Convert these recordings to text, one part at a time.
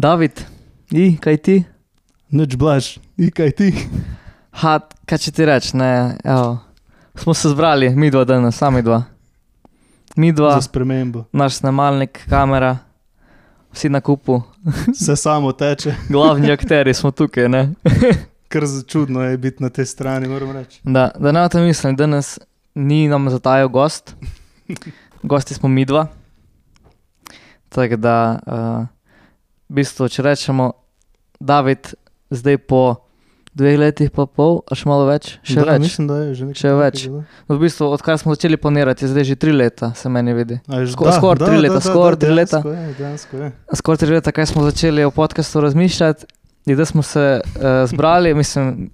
David, i, kaj ti? Nič blaž, in kaj ti? Ha, kaj če ti reč, ne, evo. Smo se zbrali, mi dva danes, sami dva. Mi dva, Za spremembo. naš snemalnik, kamera, vsi na kupu, Vse samo teče, glavni akteri smo tukaj, ne. kar za čudno je biti na tej strani, moram reči. Da, da ne o tem mislim, danes ni nam zatajal gost, gosti smo mi dva. Tako da, uh, v bistvu, če rečemo, David, zdaj po dveh letih, pa pol, a še malo več, še da, več. Mislim, da je že nekaj. Še več. takega, No, v bistvu, odkar smo začeli planirati, zdaj že tri leta, se meni vidi. da. A je že- Sko- da, skoraj da, tri da, leta, da, skoraj da, tri leta. Skoraj tri leta, kaj smo začeli o podkastu razmišljati, in da smo se uh, zbrali, mislim,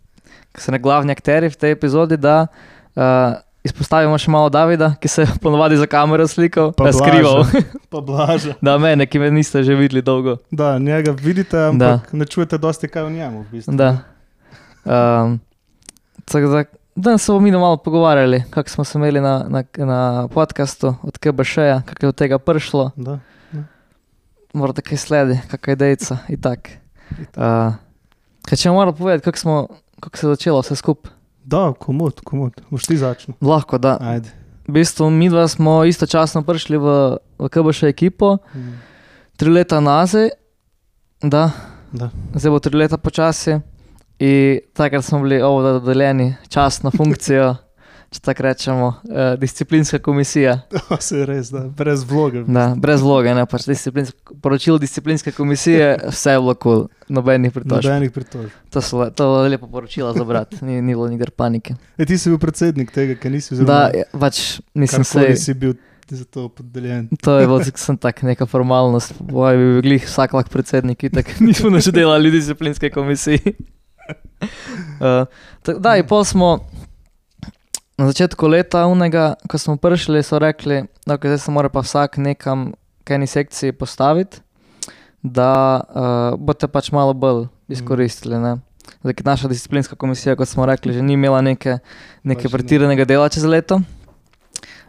da so ne glavni akteri v tej epizodi, da uh, izpostavimo še malo Davida, ki se je ponovadi za kamero slikal, Pa pa skrival. Pa blaža. da, mene, ki me niste že videli dolgo. Da, njega vidite, ampak ne čujete dosti kaj o njemu. V bistvu. Da. Um, tako da, danes se bomo mi malo pogovarjali, kako smo se imeli na, na, na podkastu od KBŠ-ja, kako je od tega prišlo. Da. morate kaj sledi, kakšna je dejca in tako. Itak. Uh, kaj če moram povedati, kako, kako se je začelo vse skupaj? Da, komod, komod. Boš ti začel. Lahko, da. Ajde. V bistvu mi dva smo istočasno prišli v, v KBŠ ekipo, Mm. tri leta nazaj, da, Da. zdaj bo tri leta počasi. In takrat smo bili ovo dodeljeni čas na funkcijo, če tako rečemo, eh, disciplinska komisija. To se res, da, brez vloge. Da, brez vloge, ne pač disciplinsko, poročilo disciplinske komisije, vse je bilo kul, cool, nobenih pritožb. Nobenih pritožb. To so to lepo poročilo za brat, ni, ni bilo nikar panike. E, ti si bil predsednik tega, ker nisi zelo. Da, je- pač nisem se. si bil za to podeljen. To je bilo sem tak neka formalnost, boj bi bil vsak lahko predsednik, in tako nismo več delali disciplinske komisiji. Uh, tak, da, in pol smo na začetku leta unega, ko smo prišli, so rekli, da okay, zdaj se mora pa vsak nekam, k eni sekciji postaviti, da uh, boste pač malo bolj izkoristili. Ne? Zdaj, naša disciplinska komisija, kot smo rekli, že ni imela neke, neke ne. pretiranega dela čez leto.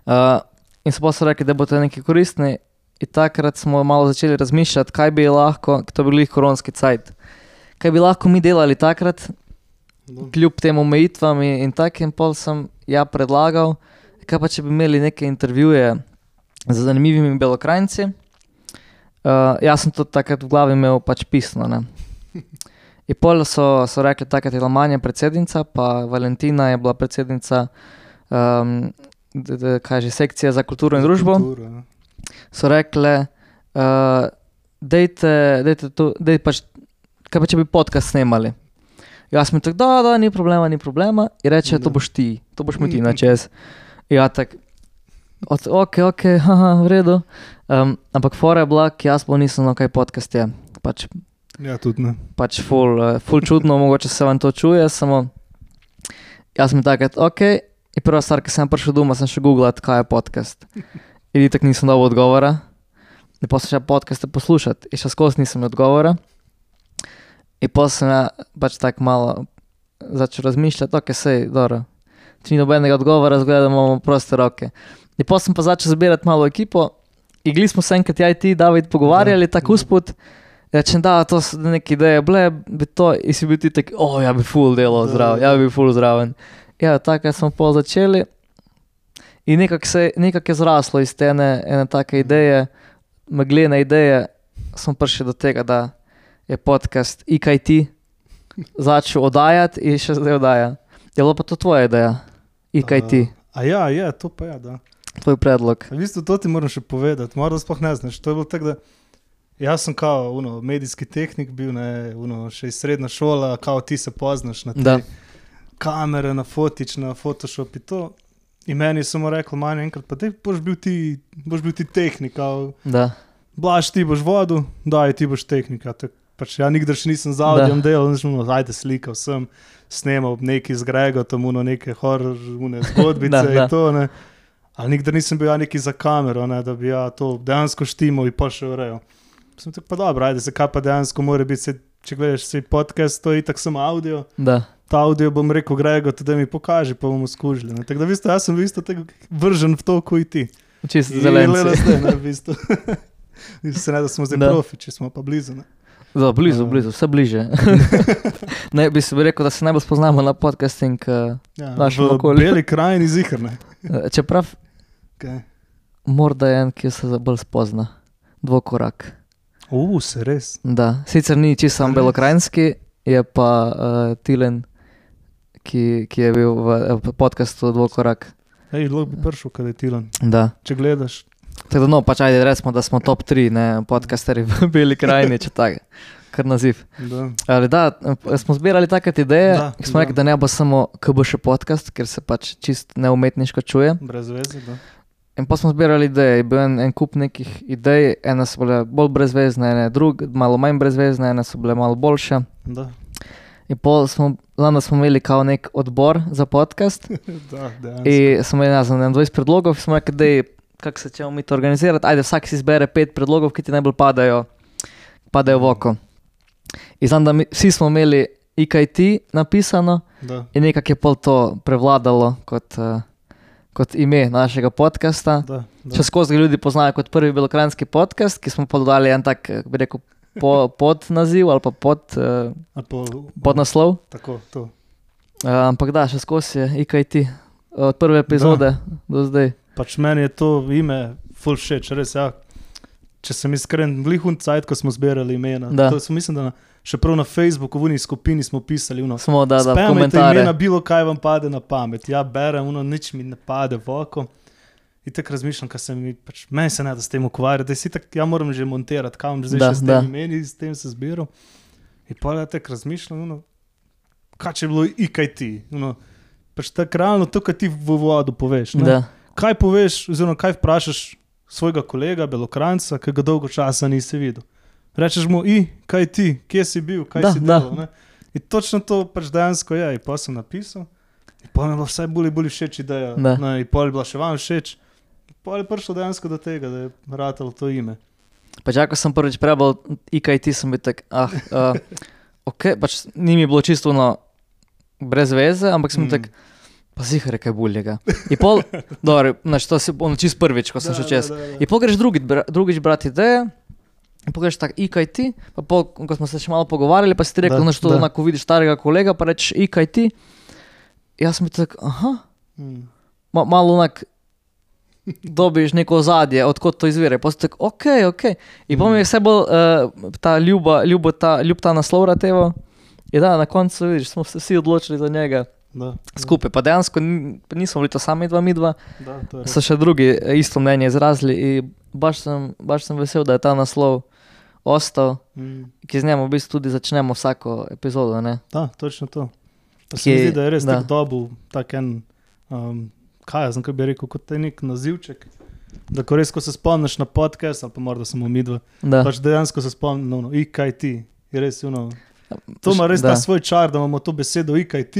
Uh, in so pa so rekli, da bodo neki koristni. In takrat smo malo začeli razmišljati, kaj bi lahko, to bi bil koronski cajt, kaj bi lahko mi delali takrat, kljub tem omejitvam in, takim, pol sem ja predlagal, kaj pa če bi imeli neke intervjuje z zanimivimi belokrajnci. Uh, jaz sem to takrat v glavi imel pač pisno. Ne. In pol so, so rekli, takrat je bila manja predsednica, pa Valentina je bila predsednica um, d, d, kaj že, sekcije za kulturo in družbo Kulturo, ja. so rekle, uh, dejte, dejte to, dej pač, kaj pa če bi podcast snemali. Jaz sem tako, da, da, ni problema, ni problema. In reče, to boš ti, to boš mi ti na čez. Ja, tako, od, ok, ok, haha, v redu. Um, ampak fora je bila, jaz pa nisem, no kaj podcast je. Pač, ja, tudi ne. pač ful, uh, ful čudno, mogoče se vam to čuje, samo jaz sem takrat, ok. In prva stvar, ki sem prišel doma, sem še googlal, kaj je podcast. In tako nisem dobil odgovora. In pa sem šel podcaste poslušati, in še skozi nisem odgovora. In pa sem ja, pač tako malo začel razmišljati, ok, sej, dobro. Če ni nobenega odgovora, zgleda, da imamo proste roke. In pa sem pa začel zbirati malo ekipo, in gli smo se enkrat, ja, ti, David, pogovarjali, Da, tako da. usput. Rečem, da, to so neke ideje, ble, bi to, in si bil ti tak, o, oh, ja bi full Da, zraven, da. ja bi full zraven. Ja, tako smo pol začeli. In nekako nekak je zraslo iz te ene, ene take ideje, meglene ideje, smo prišli do tega, da je podcast IKT začel oddajati in še zdaj oddaja. Je bila pa to tvoja ideja, IKT, A, a ja, je, to pa je, da. tvoj predlog. V bistvu to ti moram še povedati, morda sploh ne znaš. To je bilo tako, da jaz sem kao uno, medijski tehnik bil, ne, uno, še iz srednje šole, kao ti se poznaš na te Da. kamere, na fotič, na Photoshop in to. In meni je samo rekel, manj enkrat, pa te boš bil ti, boš bil ti tehnik, kao, Da. blaš ti boš vodu, daj ti boš tehnika. Tak, pač ja nikdar še nisem za audijem delal, nisem no, ajde slikal sem, snemal neki z Grego, tam uno neke horror, une zgodbice Da, da. in to, ne. Ali nikdar nisem bil ja neki za kamero, ne, da bi ja to dejansko štimo in pa še urejo. Sem tako pa dobro, ajde se kaj pa dejansko mora biti, se, če gledaš se podcast, to je tako samo audio. Da. Ta audio bom rekel Grego, da mi pokaže, pa bomo skužili. ne. Tako da, v bistvu, jaz sem v bistvu vržen v to, kot ti. Čisto gleda zelenci. zdaj, ne, v bistvu. Mislim, ne, da smo zdaj Da. profi, če smo pa blizu. Ne. Da, blizu, Ja. blizu, vse bliže. ne, bi se bi rekel, da se najbolj spoznamo na podcasting. eh, Ja, Našem v okolju. beli krajini zihrne. eh, Čeprav Okay. morda je en, ki se bolj spozna. Dvokorak. Uh, se res. Da. Sicer ni čisto sam belokrajinski, je pa uh, Tilen, ki, ki je bil v eh, podkastu Dvokorak. Ej, lahko bi prišel, kaj je tilan. Da. Če gledaš. Tako da, no, pač ajde, recimo, da smo top 3, ne, podcasteri v Beli krajini, če tako, kar naziv. Da. Ali da, smo zbirali take ideje, Da, ki smo da. rekli, da ne bo samo KBŠ podcast, ker se pač čist neumetniško čuje. Brez veze. Da. In pa smo zbirali ideje, je bil en, en kup nekih idej, ene so bile bolj brezvezne, ene druge, malo manj brezvezne, ene so bile malo boljše. Da. In pol smo, lani smo imeli kao nek odbor za podcast da, dejansko. in smo imeli, ne znam, 20 predlogov, smo rekli, da je, kako se ćemo mi to organizirati, ajde vsak si izbere pet predlogov, ki ti najbolj padajo, padajo v oko. In znam, da mi, vsi smo imeli IKT napisano Da. in nekako je pol to prevladalo kot, uh, kot ime našega podcasta. Da, da. Še skozi ga ljudi poznajo kot prvi belokranski podcast, ki smo pa dodali en tak, eh, bi rekel, po, pod naziv ali pa pod, uh, Ali pa, pod naslov. Tako, to. Uh, ampak da, še skozi je IKT od prve epizode da. do zdaj. Pač meni je to ime full všeč, res ja. Če sem iskren, glihun cajt, ko smo zbirali imena. Da. To sem mislim, da na, še prav na Facebooku, v uni skupini smo pisali, uno, Smo da, da komentarje. imena, bilo kaj vam pade na pamet. Ja, berem, uno, nič mi ne pade v oko. In tako razmišljam, kaj se mi, pač, meni se ne da s tem ukvarjati, da si tako, ja moram že montirati, kam zdaj Da, še s tem imeni, s tem se zbiral. In pa ja tako razmišljam, uno, kaj če je bilo IKT. Uno, pač tako realno, to, kar ti v vodu poveš. Ne? Da, Kaj poveš, oziroma kaj vprašaš svojega kolega, belokranca, ki ga dolgo časa nisi videl. Rečeš mu, i, kaj ti, kje si bil, kaj Da, si da. delal. ne?" In točno to pač dejansko je. In pa sem napisal, in pa mi je bilo vse bolj in bolj všeč ideja. Da. Ne, in pa je bila še vam všeč. Pa je prišlo dejansko do tega, da je ratalo to ime. pač ako sem prvič prebral IKT, sem bil tak, ah, uh, ok, pač ni mi bilo čisto no, brez veze, ampak sem Mm. tak, pa zihar je kaj boljega. In pol, dobro, znaš, to si ono čist prvič, ko sem šel čez. In pol greš drugi, bra, drugič brati ideje. In pogreš tako IKT, pa pol, ko smo se še malo pogovarjali, pa si ti rekel, Da, da to da. onako vidiš starega kolega, pa rečeš IKT. Jaz sem tako, aha, Mm. ma, malo onak dobiš neko ozadje, odkot to izvira. Pa si tako, ok, ok. In mi je vse bolj uh, ta ljuba, ljubo ta, ljub ta naslov Ratevo. In da, na koncu vidiš, smo se vsi odločili za njega Da, skupaj. Pa dejansko nismo bili to sami dva, mi dva, da, so še drugi eh, isto mnenje izrazili baš sem, baš sem vesel, da je ta naslov ostal, Mm. ki z njim v bistvu tudi začnemo vsako epizodo. Ne? Da, točno to. Pa se mi zdi, da je res da. tako dobil tak en, um, kaj jaz bi rekel, kot nek nazivček. Da, ko res, ko se spomniš na podcast, ali pa morda samo mi dva, Da. pač dejansko se spomniš, no, no, IKT. Je res, no, to ima res Da. ta svoj čar, da imamo to besedo IKT.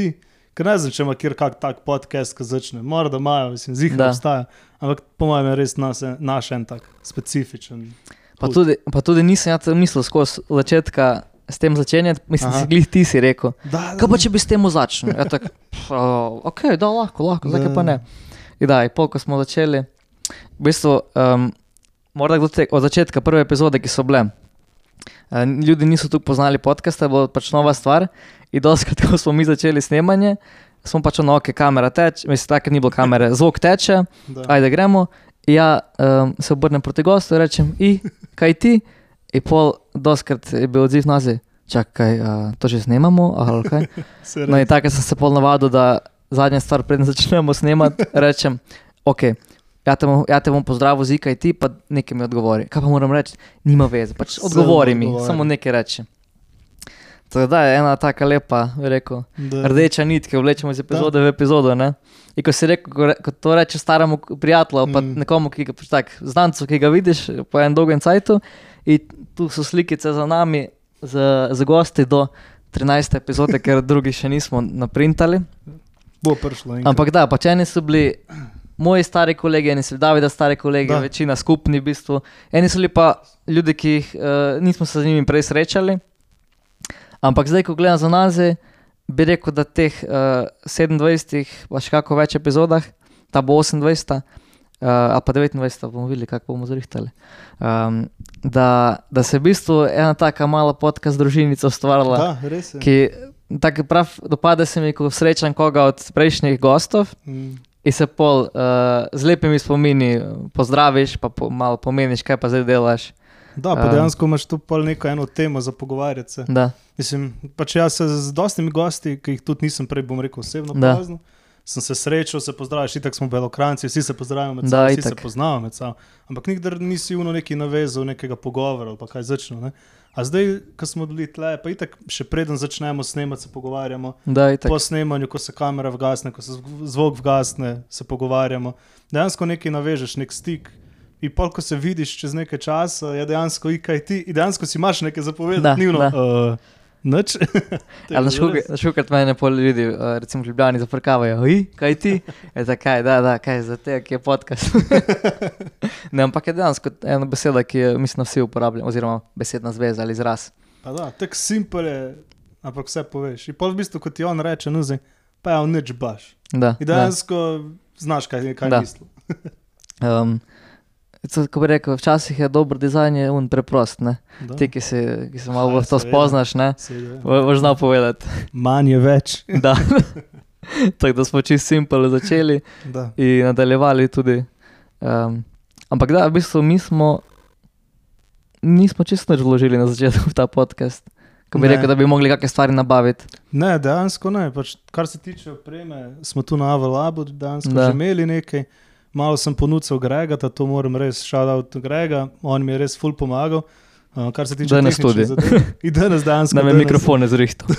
Ker ne znam, če ima kjer kak tak podcast, ki začne. Morda imajo, mislim, zihar Da. obstaja. Ampak po mojem je res nas, naš en tak specifičen. Pa hud. tudi, pa tudi nisem jaz mislil skozi začetka s tem začenjati, mislim, Aha. si glih ti si rekel. Da, da, Kaj pa če bi s tem začel? Ja, tak, uh, ok, da lahko, lahko, zakaj pa ne. In da, in pol, ko smo začeli, v bistvu, um, morda kdo te, od začetka prve epizode, ki so bile. Uh, ljudi niso tu poznali podcasta, bo pač nova stvar. In doskrat, ko smo mi začeli snemanje, smo pač ono, ok, kamera teče, mislim, tako ni bilo kamere, zvok teče, da. ajde gremo. Ja, um, se obrnem proti gostu in rečem, I, kaj ti? In pol, doskrat je bil odziv nazi, čakaj, uh, to že snemamo, ali kaj. No, in tako sem se pol navadil, da zadnja stvar, preden začnemo snemati, rečem, ok. Ja te, bom, ja te bom pozdravil z IKT, pa nekaj mi odgovori. Kaj pa moram reči? Nima veze, pač odgovori mi, odgovori. samo nekaj reči. Tako da je ena taka lepa, rekel, Da. rdeča nit, ki vlečemo iz epizode v epizodo. Ne? In ko si rekel, ko, ko to reče staremu prijatelju, pa Mm. nekomu, ki ga pač tak, znancu, ki ga vidiš po enem dolgem cajtu, in tu so slikice za nami, za, za gosti do 13. epizode, ker drugi še nismo naprintali. Bo prišlo. enkrat. Ampak da, pač eni so bili moji stari kolegi, eni so bili Davida stari kolegi, Da. večina skupni v bistvu. Eni so bili pa ljudje, ki jih uh, nismo se z njimi prej srečali. Ampak zdaj, ko gledam za nazaj, bi rekel, da teh uh, 27, pa še kako več epizodah, ta bo 28, uh, ali pa 29, pa bomo videli, kako bomo zrihtali. Um, da, da se je v bistvu ena taka mala podcast družinica ustvarila, Da, res je. ki tako prav dopade se mi, ko srečam koga od prejšnjih gostov Mm. In se pol uh, z lepimi spomini pozdraviš, pa po, malo pomeniš, kaj pa zdaj delaš. Da, pa Um. dejansko imaš tu pol neko eno temo za pogovarjati se. Da, Mislim, pač jaz se z dostimi gosti, ki jih tudi nisem prej, bom rekel, osebno Da. poznal, sem se srečal, se pozdraviš, itak smo belokranci, vsi se pozdravimo med sabo, vsi se itak. poznamo med sabo. Ampak nikdar nisi uno neki navezal nekega pogovora ali pa kaj začne. Ne? A zdaj, ko smo bili tle, pa itak še preden začnemo snemati, se pogovarjamo. da je tako. Po snemanju, ko se kamera vgasne, ko se zv- zvok vgasne, se pogovarjamo. Dejansko nekaj navežeš, nek stik. In pol, ko se vidiš čez nekaj časa, je dejansko in dejansko si imaš nekaj zapovedati. Da, Ni ono, da. uh, Nič. Ali na šukrat mene pol ljudi, uh, recimo v Ljubljani, zafrkavajo, oj, kaj ti? Je zakaj, da, da, kaj za te, ki je podcast. ne, ampak je dejansko ena beseda, ki jo mislim, da vsi uporabljamo, oziroma besedna zveza ali izraz. Pa da, tako simpel je, ampak vse poveš. In pol v bistvu, kot ti on reče, zdaj, pa je on nič baš. Da, In da. dejansko znaš, kaj, kaj Da. misli. Um, co- Ko bi rekel, včasih je dober dizajn, je un preprost. Ti, ki se, ki se malo Ja, v to seveda. spoznaš, ne, boš znal povedati. Manj je več. Da. Tako da smo čisto simpel začeli Da. in nadaljevali tudi. Um, ampak da, v bistvu mi smo, nismo čisto nič vložili na začetku v ta podcast. Ko bi Ne. rekel, da bi mogli kakšne stvari nabaviti. Ne, dejansko ne. Pač, kar se tiče opreme, smo tu na Avalabu dejansko Da. že imeli nekaj. Malo sem ponudil Grega, da to moram res šalati Grega, on mi je res ful pomagal. Uh, kar se tiče Danes tehničnih tudi. zadev. In danes dejansko. Da me danes- mikrofone zrihtal.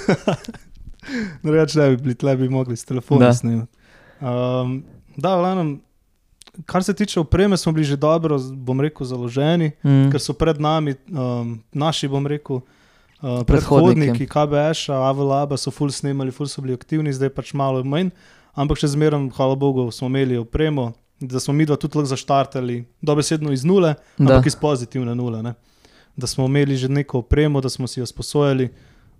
No, reč ne bi bili, tle bi mogli s Da. telefonom snemati. Um, da, v glavnem, kar se tiče opreme, smo bili že dobro, bom rekel, založeni, Mm. ker so pred nami um, naši, bom rekel, uh, Predhodniki. predhodniki, KBS, Avalaba so ful snemali, ful so bili aktivni, zdaj pač malo manj, ampak še zmeraj, hvala Bogu, smo imeli opremo, da smo mi dva tudi lahko zaštartali, dobesedno iz nule, Da. ampak iz pozitivne nule. Ne? Da smo imeli že neko opremo, da smo si jo sposojali,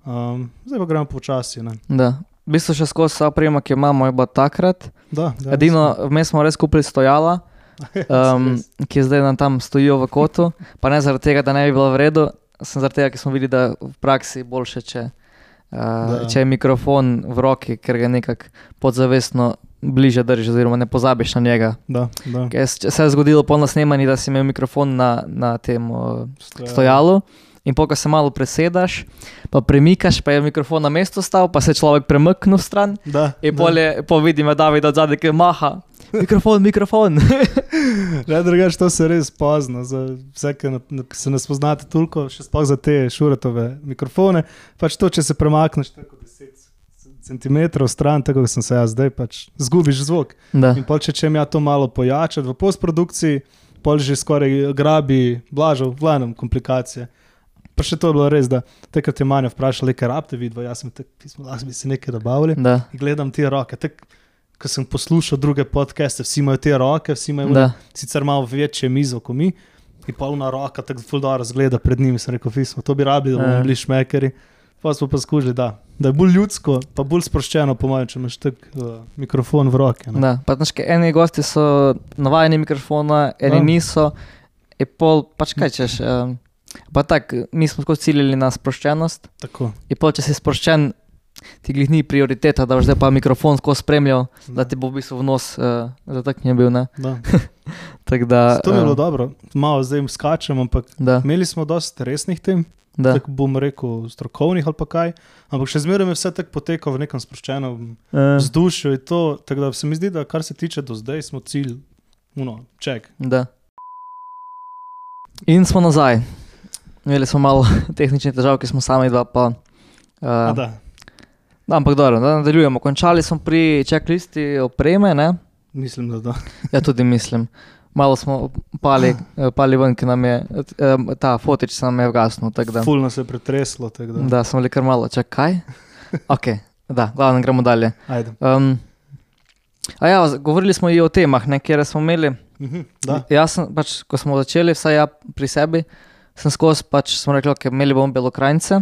um, zdaj pa gremo počasi. Da. V bistvu še skozi vsa oprema, ki jo imamo, je bila takrat. Da, dejansko. Edino, vmes smo res kupili stojala, um, ki zdaj nam tam stojijo v kotu. Pa ne zaradi tega, da ne bi bilo v redu, sem zaradi tega, ker smo videli, da v praksi boljše, če, uh, Da. če je mikrofon v roki, ker ga nekako podzavestno bliže držiš, oziroma ne pozabiš na njega. Da, da. Ker se se je zgodilo po nasnemanju, da si imel mikrofon na, na tem uh, Stoja- stojalu. In po, ko se malo presedaš, pa premikaš, pa je mikrofon na mestu stal, pa se človek premaknil stran. Da, In da. polje, po vidim, da je zadaj, ki maha. Mikrofon, mikrofon. Ne, drugače to se res pozna. Za vse, ki se ne spoznate toliko, še sploh za te šuratove mikrofone. Pač to, če se premakneš tako 10 cm stran, tako kot sem se jaz zdaj, pač zgubiš zvok. da. In pol, če čem ja to malo pojačati v postprodukciji, pol že skoraj grabi, blažo, v glavnem komplikacije. Pa še to je bilo res, da takrat je Manja vprašala, kaj rabite vidva, jaz sem tako, pismo, lahko bi si nekaj dobavili. Da, In gledam te roke. Tak, ko sem poslušal druge podcaste, vsi imajo te roke, vsi imajo da, sicer malo večje mizo kot mi. In polna roka, tako zelo dobro razgleda pred njimi. Sem rekel, pismo, to bi rabili, da bomo Ja. bili šmekeri. Pa smo pa skušali, da, da je bolj ljudsko, pa bolj sproščeno, po mojem, če imaš tak uh, mikrofon v roke. ne. da. Pa, znaš, eni gosti so navajeni mikrofona, eni Ja. niso. Je pol, pač kaj češ. Um, pa tako, mi smo skozi ciljali na sproščenost. Tako. Je pol, če si sproščen, ti glih ni prioriteta, da boš zdaj pa mikrofon skozi spremljal, da ti bo v bistvu v nos uh, zataknjen bil. Ne? Da. Tak da, To je bilo eh, dobro, malo zdaj skačem, ampak Da, imeli smo dosta resnih tem, da. Tako bom rekel, strokovnih ali pa kaj. Ampak še zmeraj je vse tako potekalo v nekem sproščenem Eh, vzdušju. in to, Tako da se mi zdi, da kar se tiče do zdaj, smo cilj, uno, ček. Da. In smo nazaj. Imeli smo malo tehničnih težav, ki smo sami dva. Pa, A uh, da. da, ampak dobro, da nadaljujemo. Končali smo pri checklisti opreme, ne? Mislim, da da. Ja, tudi mislim. Malo smo pali, eh, pali ven, ki nam je eh, ta fotič se nam je vgasnil. Fulno se je pretreslo. Da. da smo bili kar malo, čakaj. Ok, da, glavno gremo dalje. Ajde. Um, a ja, govorili smo i o temah, ne, kjer smo imeli. Mhm, da. Jaz sem, pač, ko smo začeli, vsaj ja pri sebi, sem skozi pač smo rekli, da imeli bomo belokrajnice.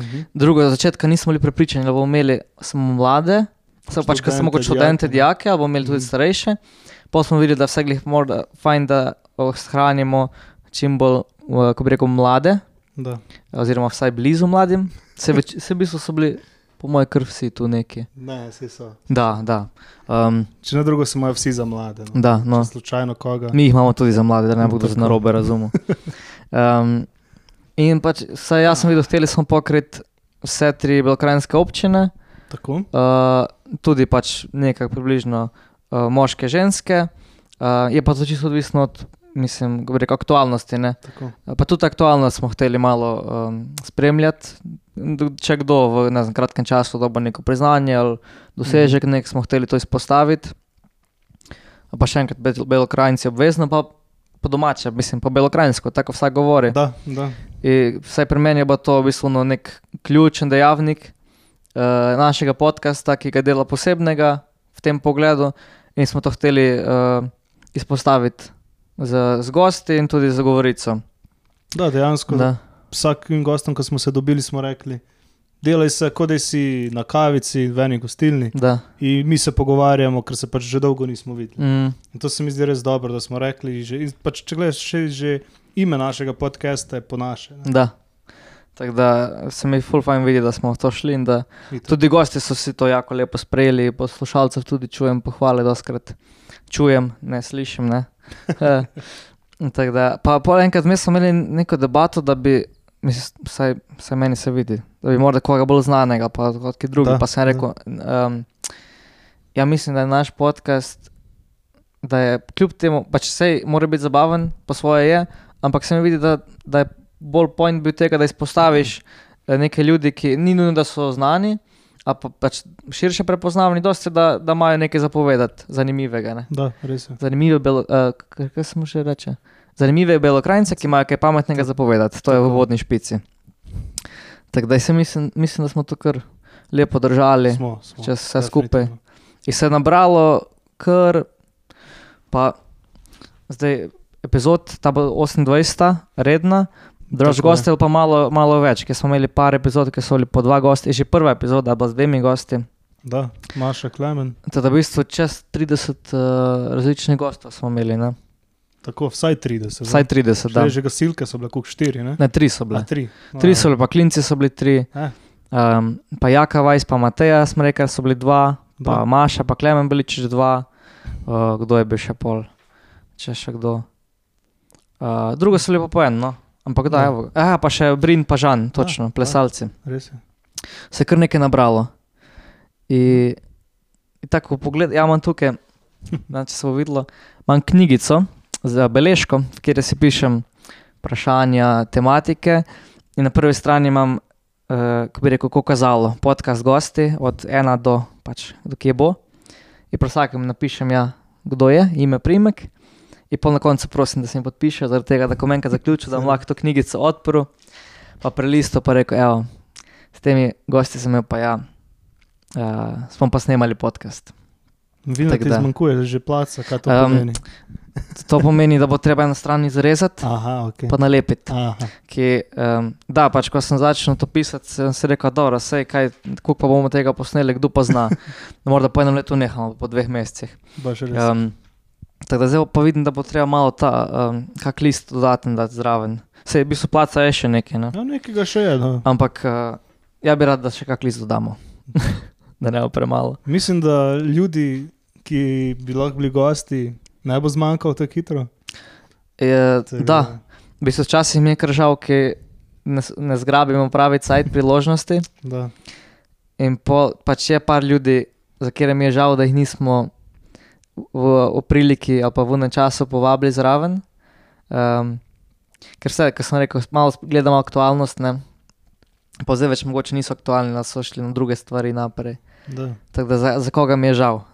Mhm. Drugo, od začetka nismo bili prepričani, da bomo imeli samo mlade, samo pač, ker samo kot študente, študente, dijake, ali bomo imeli tudi Mhm. starejše. Pa smo videli, da vse glih morda fajn, da ohranimo čim bolj, uh, ko bi rekel, mlade, Da. oziroma vsaj blizu mladim. Se, več, se v bistvu so bili, po mojem, kar vsi tu neki. Ne, vsi so. Da, da. Um, Če ne drugo, se imajo vsi za mlade. No. da no. Če slučajno koga. Mi jih imamo tudi za mlade, da ne bo kdo Tako. na robe razumel. Um, in pač, saj jaz sem videl, hteli smo pokriti vse tri belkrajinske občine, Tako. uh, tudi pač nekaj približno moške, ženske. Uh, je pa to čisto odvisno od, mislim, rekel, aktualnosti. Ne? tako. Pa tudi aktualnost smo hteli malo um, spremljati. Če kdo v znam, kratkem času dobi neko priznanje ali dosežek, nek smo hteli to izpostaviti. Pa še enkrat, Bel- belokrajinci obvezno, pa po domače, mislim, po belokrajinsko, tako vsak govori. Da, da. In vsaj pri meni je to v bistvu no nek ključen dejavnik uh, našega podcasta, ki ga dela posebnega tem pogledu, in smo to hteli uh, izpostaviti z, z gosti in tudi z govorico. da dejansko. Da. Vsakim gostom, ki smo se dobili, smo rekli, delaj se, kot da si na kavici v eni gostilni. Da. In mi se pogovarjamo, ker se pač že dolgo nismo videli. Mm, In to se mi zdi res dobro, da smo rekli. Že, pač, če gledaš, še že ime našega podcasta je po naše. ne. da. Tako da se mi ful fajn vidi, da smo to šli in da tudi gosti so si to jako lepo sprejeli, poslušalcev tudi čujem pohvale, doskrat čujem, ne slišim. Ne? Eh, Tako da, pa pol enkrat mi smo imeli neko debato, da bi, mislim, vsaj, vsaj meni se vidi, da bi morda koga bolj znanega, pa kot ki drugi. Da, Pa sem rekel, um, ja mislim, da je naš podcast, da je kljub temu, pač sej mora biti zabaven, po svoje je, ampak se mi vidi, da, da je bolj point bil tega, da izpostaviš eh, neke ljudi, ki ni nujno, da so znani, a pa pač širše prepoznavni, dosti, da, da imajo nekaj zapovedati, zanimivega. Ne? Da, res je. Zanimive, belo, uh, kaj, se mu še reče? Zanimive belokrajnice, ki imajo kaj pametnega zapovedati, to je v vodni špici. Tako da se mislim, mislim, da smo to kar lepo držali. Smo, smo. čez vse skupaj. In se je nabralo kar, pa zdaj epizod, ta bo 28, redna, drugač Tako je. gosti pa malo, malo več, ker smo imeli par epizod, ki so bili po dva gosti, že prva epizoda bila z dvemi gosti. Da, Maša Klemen. Teda v bistvu čez 30 uh, različnih gostov smo imeli, ne? Tako, vsaj 30. vsaj 30, da. Že gasilke so bile kuk 4, ne? Ne, tri so A, bile. 3. Tri so bili, pa klinci so bili tri. Eh. Um, pa Jaka Vajs, pa Mateja, smo rekli, so bili dva, pa Da. Maša, pa Klemen bili čez dva. Uh, kdo je bil še pol, če še kdo. Uh, drugo so pa po eno, no. Ampak da, Da. evo. Aha, pa še Brin, pa Žan, točno, da. plesalci. Je. Se je kar nekaj nabralo. In, in tako pogled, ja, imam tukaj, da, če se bo videlo, imam knjigico za beležko, kateri si pišem vprašanja, tematike. In na prvi strani imam, uh, kako bi rekel, kazalo, podcast gosti, od ena do, pač, do kje bo. In pri vsakem napišem, ja, kdo je, ime, primek. In pol na koncu prosim, da se mi podpiše, zaradi tega, da ko menjka zaključil, da bom lahko to knjigico odprl, pa prelisto, pa rekel, evo, s temi gosti sem imel pa ja, uh, smo pa snemali podcast. Vidim, da ti zmanjkuje že placa, kaj to Em, pomeni. To pomeni, da bo treba na stran izrezati, Aha, ok. pa nalepiti. Ki, um, da, pač ko sem začel to pisati, sem si rekel, da se kaj, koliko pa bomo tega posneli, kdo pa zna. Da morda po enem letu nehamo, po dveh mesecih. Um, tako da zdaj pa vidim, da bo treba malo ta um, kak list dodaten dati zraven. Se v bistvu placa je še nekaj, ne? Ja, nekega še je. No. ampak uh, ja bi rad, da še kak list dodamo. da ne bo premalo. Mislim, da ljudi, ki bi lahko bili gosti, ne bo zmanjkalo tako hitro. Je, Tako da, v bistvu včasih mi je kar žal, ki ne, ne zgrabimo pravi cajt priložnosti. Da. In po, pač je par ljudi, za katere mi je žal, da jih nismo v, v priliki ali pa v enem času povabili zraven. Um, ker se, kot sem rekel, malo gledamo aktualnost, ne. Pa zdaj več mogoče niso aktualni, da so šli na druge stvari naprej. Da. Tako da za, za koga mi je žal.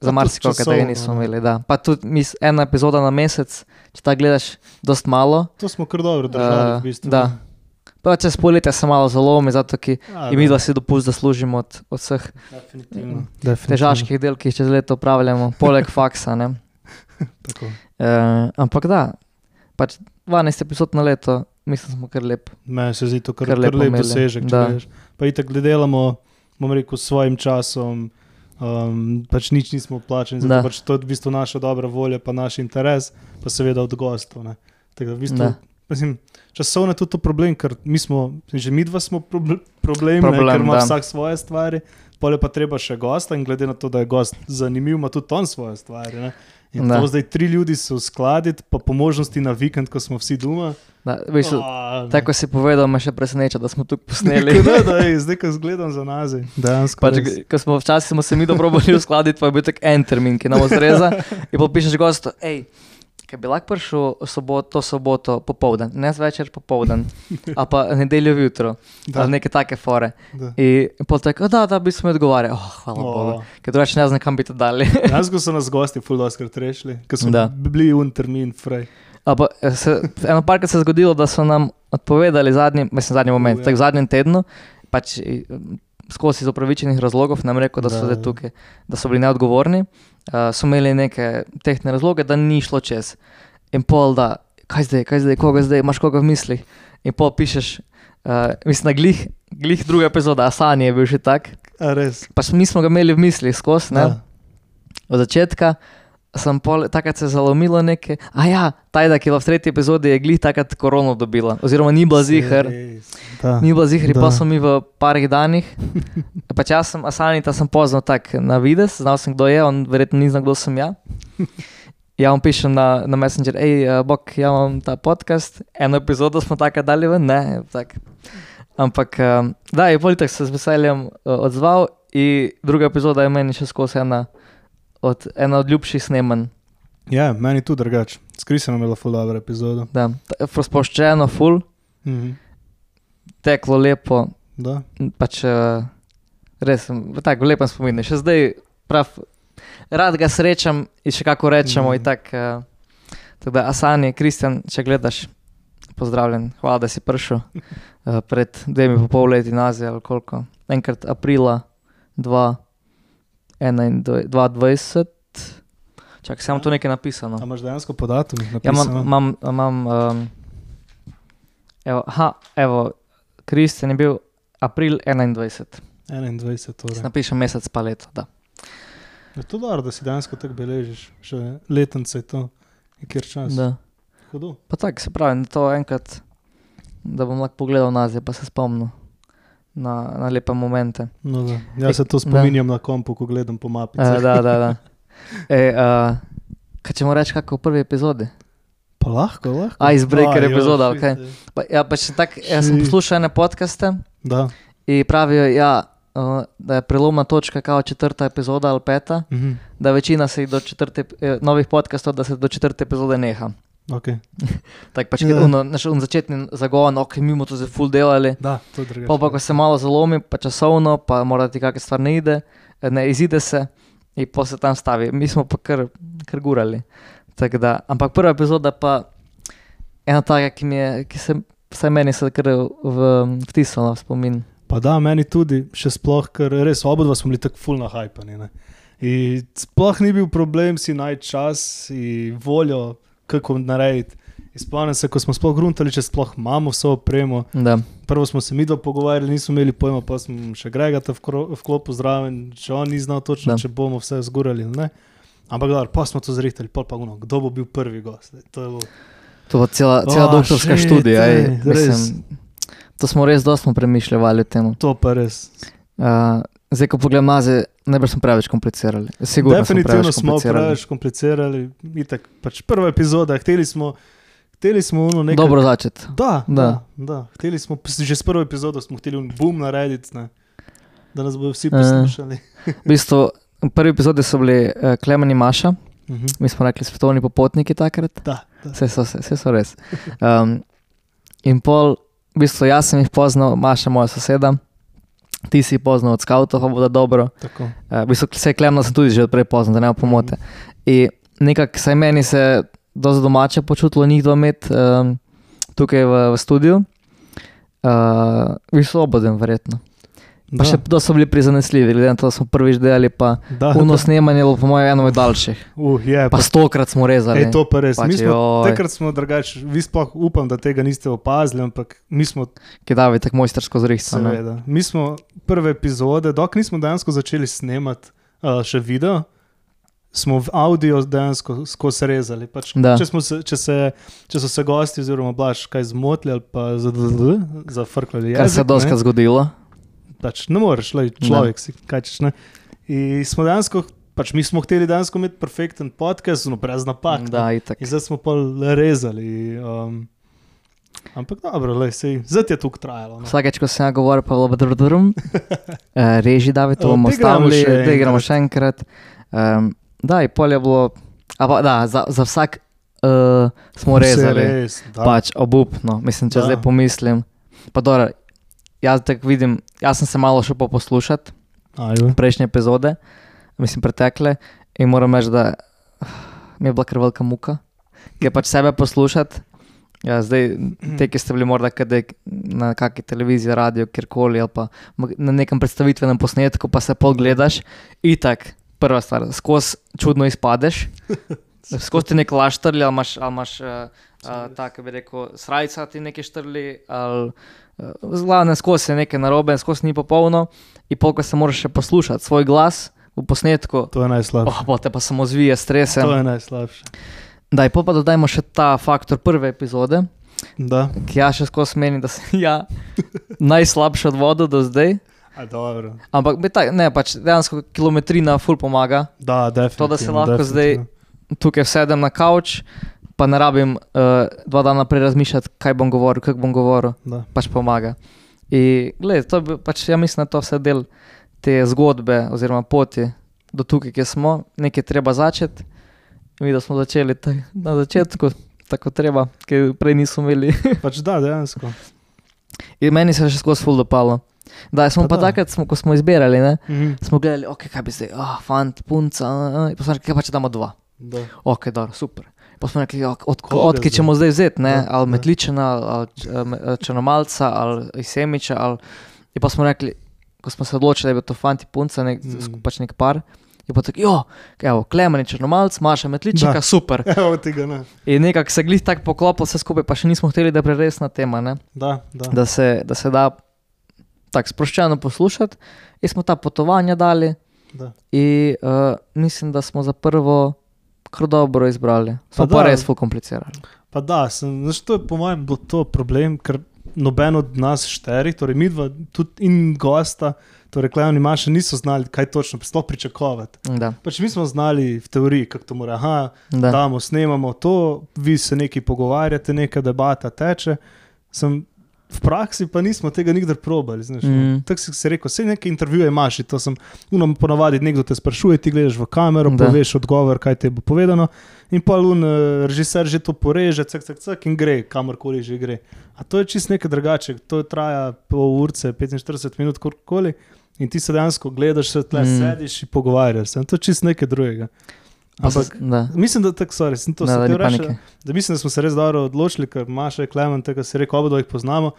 Za marsikoga tega časovno, nismo ne. imeli. Da. Pa tudi mis, ena epizoda na mesec, če ta gledaš, dost malo. To smo kar dobro držali. Eh, v bistvu. da. Pa čez poletje se malo zalomi, zato ki Ja, in mi dva si dopust, da služimo od, od vseh Definitivno. Definitivno. težaških del, ki jih čez leto upravljamo, poleg faksa. ne. Tako. E, ampak da, pač 12 epizod na leto, mislim, smo kar lep. Meni se zdi to kar, Kar kar lep imeli, dosežek. če. Pa itek, da delamo, bom rekel, s svojim časom, Um, pač nič nismo plačeni, Da. zato pač to je v bistvu naša dobra volja, pa naš interes, pa seveda od gostov. ne. Tako da v bistvu, Da. Mislim, časovno je tudi to problem, ker mi smo, že mi dva smo proble problem, Problem, ne, ker ima da. vsak svoje stvari, pole pa treba še gosta in glede na to, da je gost zanimiv, ima tudi on svoje stvari. Ne. In Da. to zdaj tri ljudi se uskladiti, pa po možnosti na vikend, ko smo vsi doma. Da, veš, A, tako si povedal, me še preseneča, da smo tukaj posneli. Ne, da je zdaj, ko zgledam za nazaj. Pač, ko smo včasih smo se mi dobro bili uskladiti, pa je bil tak en termin, ki nam ustreza. In pa pišeš gostu, hej, kaj bi lahko prišel v soboto, soboto popoldan, ne zvečer popoldan, a pa nedeljo jutro, Da. ali neke take fore. Da. In tako, da, da bi smo odgovarjali, oh, hvala oh. Bogu, ker drugače ne znam, kam bi to dali. Dejansko so nas gosti fuldoskrat rešili, ker so Da. bili un termin fraj. A Pa, eh, se, eno parkrat se je zgodilo, da so nam odpovedali zadnji, mislim, zadnji moment, U, ja. tako v zadnjem tednu, pač skozi iz upravičenih razlogov nam rekel, da so Da, ja. tukaj, da so bili neodgovorni, uh, so imeli neke tehne razloge, da ni šlo čez. In pol, da, kaj zdaj, kaj zdaj, koga zdaj, imaš koga v mislih. In pol pišeš, uh, mislim, na glih, glih druga epizoda, Asani je bil že tak. A res. Pač mi smo ga imeli v mislih skozi, ne? Da. od začetka. Sem pol, takrat se zalomilo nekaj. A ja, tajda, ki je bila v tretji epizodi, je glih takrat korono dobila. Oziroma ni bila zihar. Ni bila zihar, pa smo mi v parih danih. Pač jaz sem Asanita sem poznal tak na vides, znal sem kdo je, on verjetno ni znal, kdo sem ja. Ja, on piše na, na Messenger, hej, uh, bok, ja imam ta podcast, eno epizodo smo takrat dali ven, ne, tak. Ampak, um, da, je politik se z veseljem uh, odzval in druga epizoda je meni še skozi ena od, ena od ljubših snemanj. Ja, meni tudi drugače. Skrisano je bila ful dobra epizoda. Da, sproščeno, full, Mhm. teklo lepo, Da. pač uh, res, tako lepem spominu. Še zdaj, prav, rad ga srečam in še kako rečemo. Mm. Tak, uh, tako da, Asani, Kristjan, če gledaš, pozdravljen, hvala, da si prišel uh, pred dvemi pa pol leti nazaj ali koliko. Enkrat aprila 2021. Čakaj, sem to nekaj napisano. A imaš dejansko podatek? Ja, imam, imam, um, evo, aha, evo, Kristjan je bil april 21. 21, torej. Napišem mesec pa leto. Da. Je to dobro, da si dejansko tako beležiš, še letence je to, je kjer čas. Da. Hudo. Pa tako se pravi, to enkrat, da bom lahko pogledal nazaj, pa se spomnil na, na lepe momente. No, da. Jaz se to Da. spominjam na kompu, ko gledam po mapi. E, da, da, da. E, uh, kaj če mu reči, kako v prvi epizodi? Pa lahko, lahko. A, jo, epizoda, shit, okej. ja. Pa, ja, pa tak, jaz sem poslušal ene podcaste Da. in pravijo, ja, uh, da je prelomna točka, kao četrta epizoda ali peta, Mhm. da večina se jih do četrte, eh, novih podcastov, da se do četrte epizode neha. Okay. Tako pač, Ja. yeah. naš un začetni zagon, ok, mi bomo to zdaj full delali. Da, to je drugače. Pa, pa ko se malo zalomi, pa časovno, pa mora ti kakšna stvar ne ide, eh, ne izide se in pa se tam stavi. Mi smo pa kar, kar gurali. Tako Da, ampak prva epizoda pa ena taka, ki, mi je, ki se vsaj meni se kar v, vtisnila v spomin. Pa da, meni tudi, še sploh, ker res oba dva smo bili tako fulno hajpani. ne. In sploh ni bil problem si najti čas in voljo, kako narediti. Spomnim se, ko smo sploh gruntali, če sploh imamo vso opremo. Da. Prvo smo se mi dva pogovarjali, nismo imeli pojma, pa smo še Gregata vklopu zraven, če on ni znal točno, Da. če bomo vse zgurali ali ne. Ampak da, pa smo to zrihtali, pol pa guno, kdo bo bil prvi gost. To je bilo. To je cela, cela O, doktorska shit, študija. Ej, mislim, to smo res dosti premišljali o tem. To pa res. Uh, zdaj, ko pogledam nazaj, najbrž smo preveč komplicirali. Sigurno Definitivno smo preveč komplicirali. preveč komplicirali. Itak, pač prva epizoda, hteli smo, hteli smo ono nekaj. Dobro začeti. Da, Da. da. da. Hteli smo, že s prvo epizodo smo hteli boom narediti, ne? da nas bodo Eh. vsi poslušali. V bistvu, prvi epizodi so bili uh, Klemen in Maša, Mhm. mi smo rekli svetovni popotniki takrat, Da, da. vse so, vse, vse so res. Um, in pol, v bistvu jaz sem jih poznal, Maša moja soseda, ti si poznal od skavtov, pa bo da dobro. Tako. Uh, v bistvu se Klemna sem tudi že odprej poznal, da ne bo pomote. In nekako se je meni se dosti domače počutilo njih dva med um, tukaj v, v studiu. Uh, vi svoboden, verjetno. Pa Da, še da so bili prizanesljivi, glede na to, da smo prvič delali, pa da, Uno da. snemanje je bilo, po mojem, eno od daljših. Uh, je, Pa stokrat smo rezali. Ej, to pa res. Pač, mi smo, takrat smo drugače, vi sploh upam, da tega niste opazili, ampak mi smo, Ki davi tako mojstersko seveda, mi smo prve epizode, dok nismo dejansko začeli snemati, uh, še video, smo v audio dejansko skozi rezali. Pač, Da. če, smo se, če, se, če so se gosti, oziroma blaž, kaj zmotili ali pa zafrkali. Kar se je doskrat zgodilo. Pač ne moreš, le človek si kaj češ. Ne? In smo dejansko, pač mi smo hteli dejansko imeti perfekten podcast, no brez napak. ne. Da. In zdaj smo pa le rezali. Um, ampak dobro, le, sej, zdaj je tukaj trajalo. No. Vsakeč, ko sem ja govoril, pa je bilo drum, reži, da bi to bomo še da igramo še enkrat. Um, da, je bilo, a pa, da, za, za vsak uh, smo Vse rezali. Res, da. Pač obupno, mislim, če Da. zdaj pomislim. Pa dobro, jaz tako vidim, jaz sem se malo še Ajde. prejšnje epizode, mislim, pretekle, in moram reči, da ah, mi je bila kar velika muka, je pač sebe poslušati. Ja, zdaj, te, ki ste bili morda kdaj na kakšni televiziji, radio, kjerkoli, ali pa na nekem predstavitvenem posnetku, pa se pogledaš, itak, prva stvar, skozi čudno izpadeš, skozi ti nek laž trli, ali imaš, ali imaš uh, uh, tako bi rekel, srajca ti nekaj štrli, ali uh, glavne skozi je nekaj narobe, skozi ni popolno, in polk se moraš še poslušati svoj glas v posnetku. To je najslabše. Oh, pa te pa samo zvije, strese. To je najslabše. Daj, pa dodajmo še ta faktor prve epizode, Da, ki ja še skozi meni, da sem ja najslabši od voda do zdaj. A, dobro. Ampak tak, ne, pač dejansko kilometrina ful pomaga. Da, definitivno. To, da se lahko definitivno. Tukaj sedem na kavč, pa ne rabim uh, dva dana prej razmišljati, kaj bom govoril, kako bom govoril, Da. pač pomaga. In gled, to je pač, ja mislim, da je to vse del te zgodbe oziroma poti do tukaj, kjer smo, nekaj treba začeti. Mi, da smo začeli tak, na začetku, tako treba, ker prej nismo imeli. Pač da, dejansko. In meni se je še skozi ful dopalo. Da, smo Pa pa takrat, smo, ko smo izbirali, ne, Mhm. smo gledali, okay, kaj bi zdaj, oh, fant, punca, uh, in pa smo rekli, kaj pa če damo dva. Da. Ok, dobro, super. Pa smo rekli, ok, od, Koga od, zdaj? ćemo zdaj vzeti, ne, Da, ali da. Metličana, ali, eh, eh, Črnomalca, ali Semiča. Ali, in pa smo rekli, ko smo se odločili, da je bil to fant in punca, nek, Mm. pač nek par. Je pa tako, jo, evo, Klemen je Črnomalc, Maša Metlička, Da. super. Evo tega ne. In nekako se glih tako poklopil vse skupaj, pa še nismo hteli, da je preresna tema, ne. Da, da. da se da, se da tako sproščeno poslušati. In smo ta potovanja dali, da. in uh, mislim, da smo za prvo kar dobro izbrali. Smo Pa pa, da. res ful komplicirali. Pa da, sem, znaš, to je po mojem bil to problem, ker noben od nas šterih, torej mi dva in gosta, torej Kleon in Maša niso znali, kaj točno sploh pričakovati. Da, Pač mi smo znali v teoriji, kako to mora. Aha, da. damo, snemamo to, vi se nekaj pogovarjate, neka debata teče. Sem, v praksi pa nismo tega nikdar probali. Znaš, Mm. Tako si se rekel, vse neke intervjuje imaš, in to sem, unom ponavadi nekdo te sprašuje, ti gledaš v kamero, Da. poveš odgovor, kaj ti bo povedano. In pa lun, uh, režiser že to poreže, cek, cek, cek in gre, kamorkoli že gre. A to je čist nekaj drugače, to traja pol urce, 45 minut, kakorkoli. In ti se dejansko gledaš, se tle mm. sediš in pogovarjaš se. In To je čist nekaj drugega. Ampak da, mislim, da tako, sorry, sem to da, da, sem reči, da mislim, da smo se res dobro odločili, ker Maša je Klemen, tega si rekel, oba jih poznamo.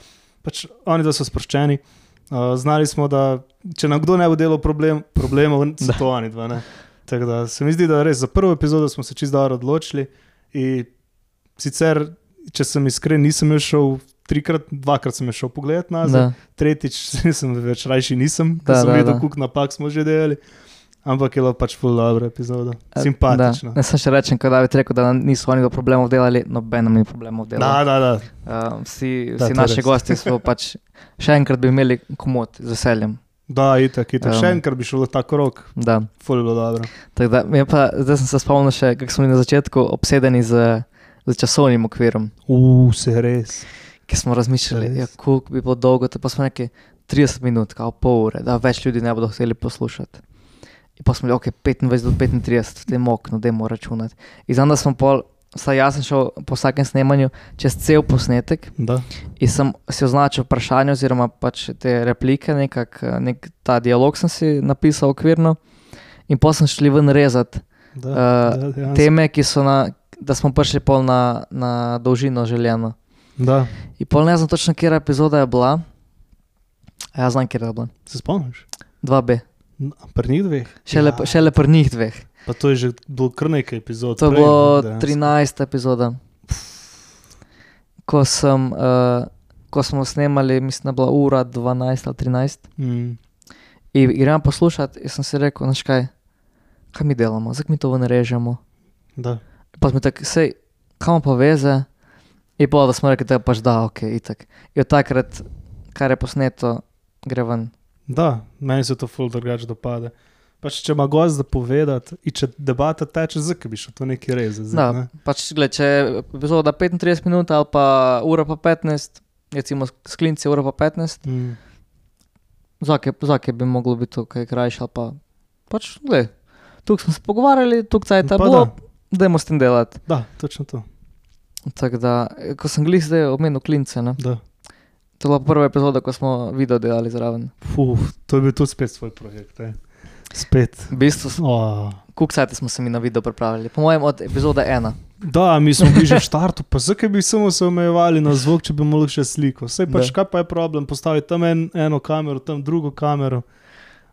Pač oni dva so sproščeni. Uh, znali smo, da če nam kdo ne bo delal problem, problemov, so Da. to oni dva. ne. Tako da se mi zdi, da res za prvo epizodo smo se čisto dobro odločili. In sicer, če sem iskren, nisem jo šel trikrat, dvakrat sem šel pogledat nazaj, Da, tretjič nisem več rajši nisem, Da, ker sem da, videl, da. koliko napak smo že delali. Ampak je bilo pač full dobro epizoda. Eh, Simpatično. Da. Ne sem še rečen, kot da bi rekel, da niso oni do problemov delali, noben nam ni problemov delal. Da, da, da. Uh, vsi Da, vsi to je naši res. gosti smo pač še enkrat bi imeli komod z veseljem. Da, itak, itak. Um, Še enkrat bi šel v ta krok, Da. ful je bilo dobro. Tako Da, pa, zdaj sem se spomnil še, kako smo bili na začetku obsedeni z, z časovnim okvirom, Uf, se res. ki smo razmišljali, ja, koliko bi bilo dolgo, pa smo rekli 30 minut, kao pol ure, da več ljudi ne bodo hteli poslušati. In pa smo bili, ok, 25 do 35, v tem oknu, da moramo računati. In znam, da smo pol, saj jaz sem šel po vsakem snemanju čez cel posnetek Da. in sem si označil vprašanje oziroma pač te replike, nekak, nek ta dialog sem si napisal okvirno in pa sem šli ven rezati. Da, Eh, da, dejansko. teme, ki so na, da smo prišli pol na, na dolžino željeno. da. In pol ne znam točno, kje epizoda je bila. A Ja, znam, kje je bila. Se spomniš? 2B. Pri njih dveh. Šele, ja. šele pri njih dveh. Pa to je že bilo kar nekaj epizod. To je bilo ne, dejansko. 13. epizoda. Ko, sem, uh, ko smo snemali, mislim, da je bila ura 12 ali 13. Mm. In gremo poslušati, in sem si rekel, znaš kaj, kaj mi delamo, zakaj mi to ven režemo. Da. Pa smo tako, sej, kam pa veze. In pa da smo rekli, da je pač da, ok, itak. In od takrat, kar je posneto, gre ven. Da, meni se to ful drugače dopade. Pač, če ima gost da povedati, in če debata teče, zakaj bi šel to neki rez? Da, pač, gled, če je epizoda 35 minut ali pa ura pa 15, recimo sklinci ura pa 15, Mm. zakaj bi moglo biti to kaj krajše ali pa pač, gled, tukaj smo se pogovarjali, tukaj je ta bilo, da. dajmo s tem delati. Da, točno to. Tako da, ko sem glih zdaj omenil klince, ne? Da. To je bila prva epizoda, ko smo video delali zraven. Fuh, to je bil tudi spet svoj projekt. Eh. Spet. V bistvu, Oh. koliko sajte smo se mi na video pripravili? Po mojem od epizode ena. Da, mi smo bili že v štartu, pa zakaj bi samo se omejevali na zvok, če bi mogli še sliko. Vse pač, kaj pa je problem, postaviti tam en, eno kamero, tam drugo kamero.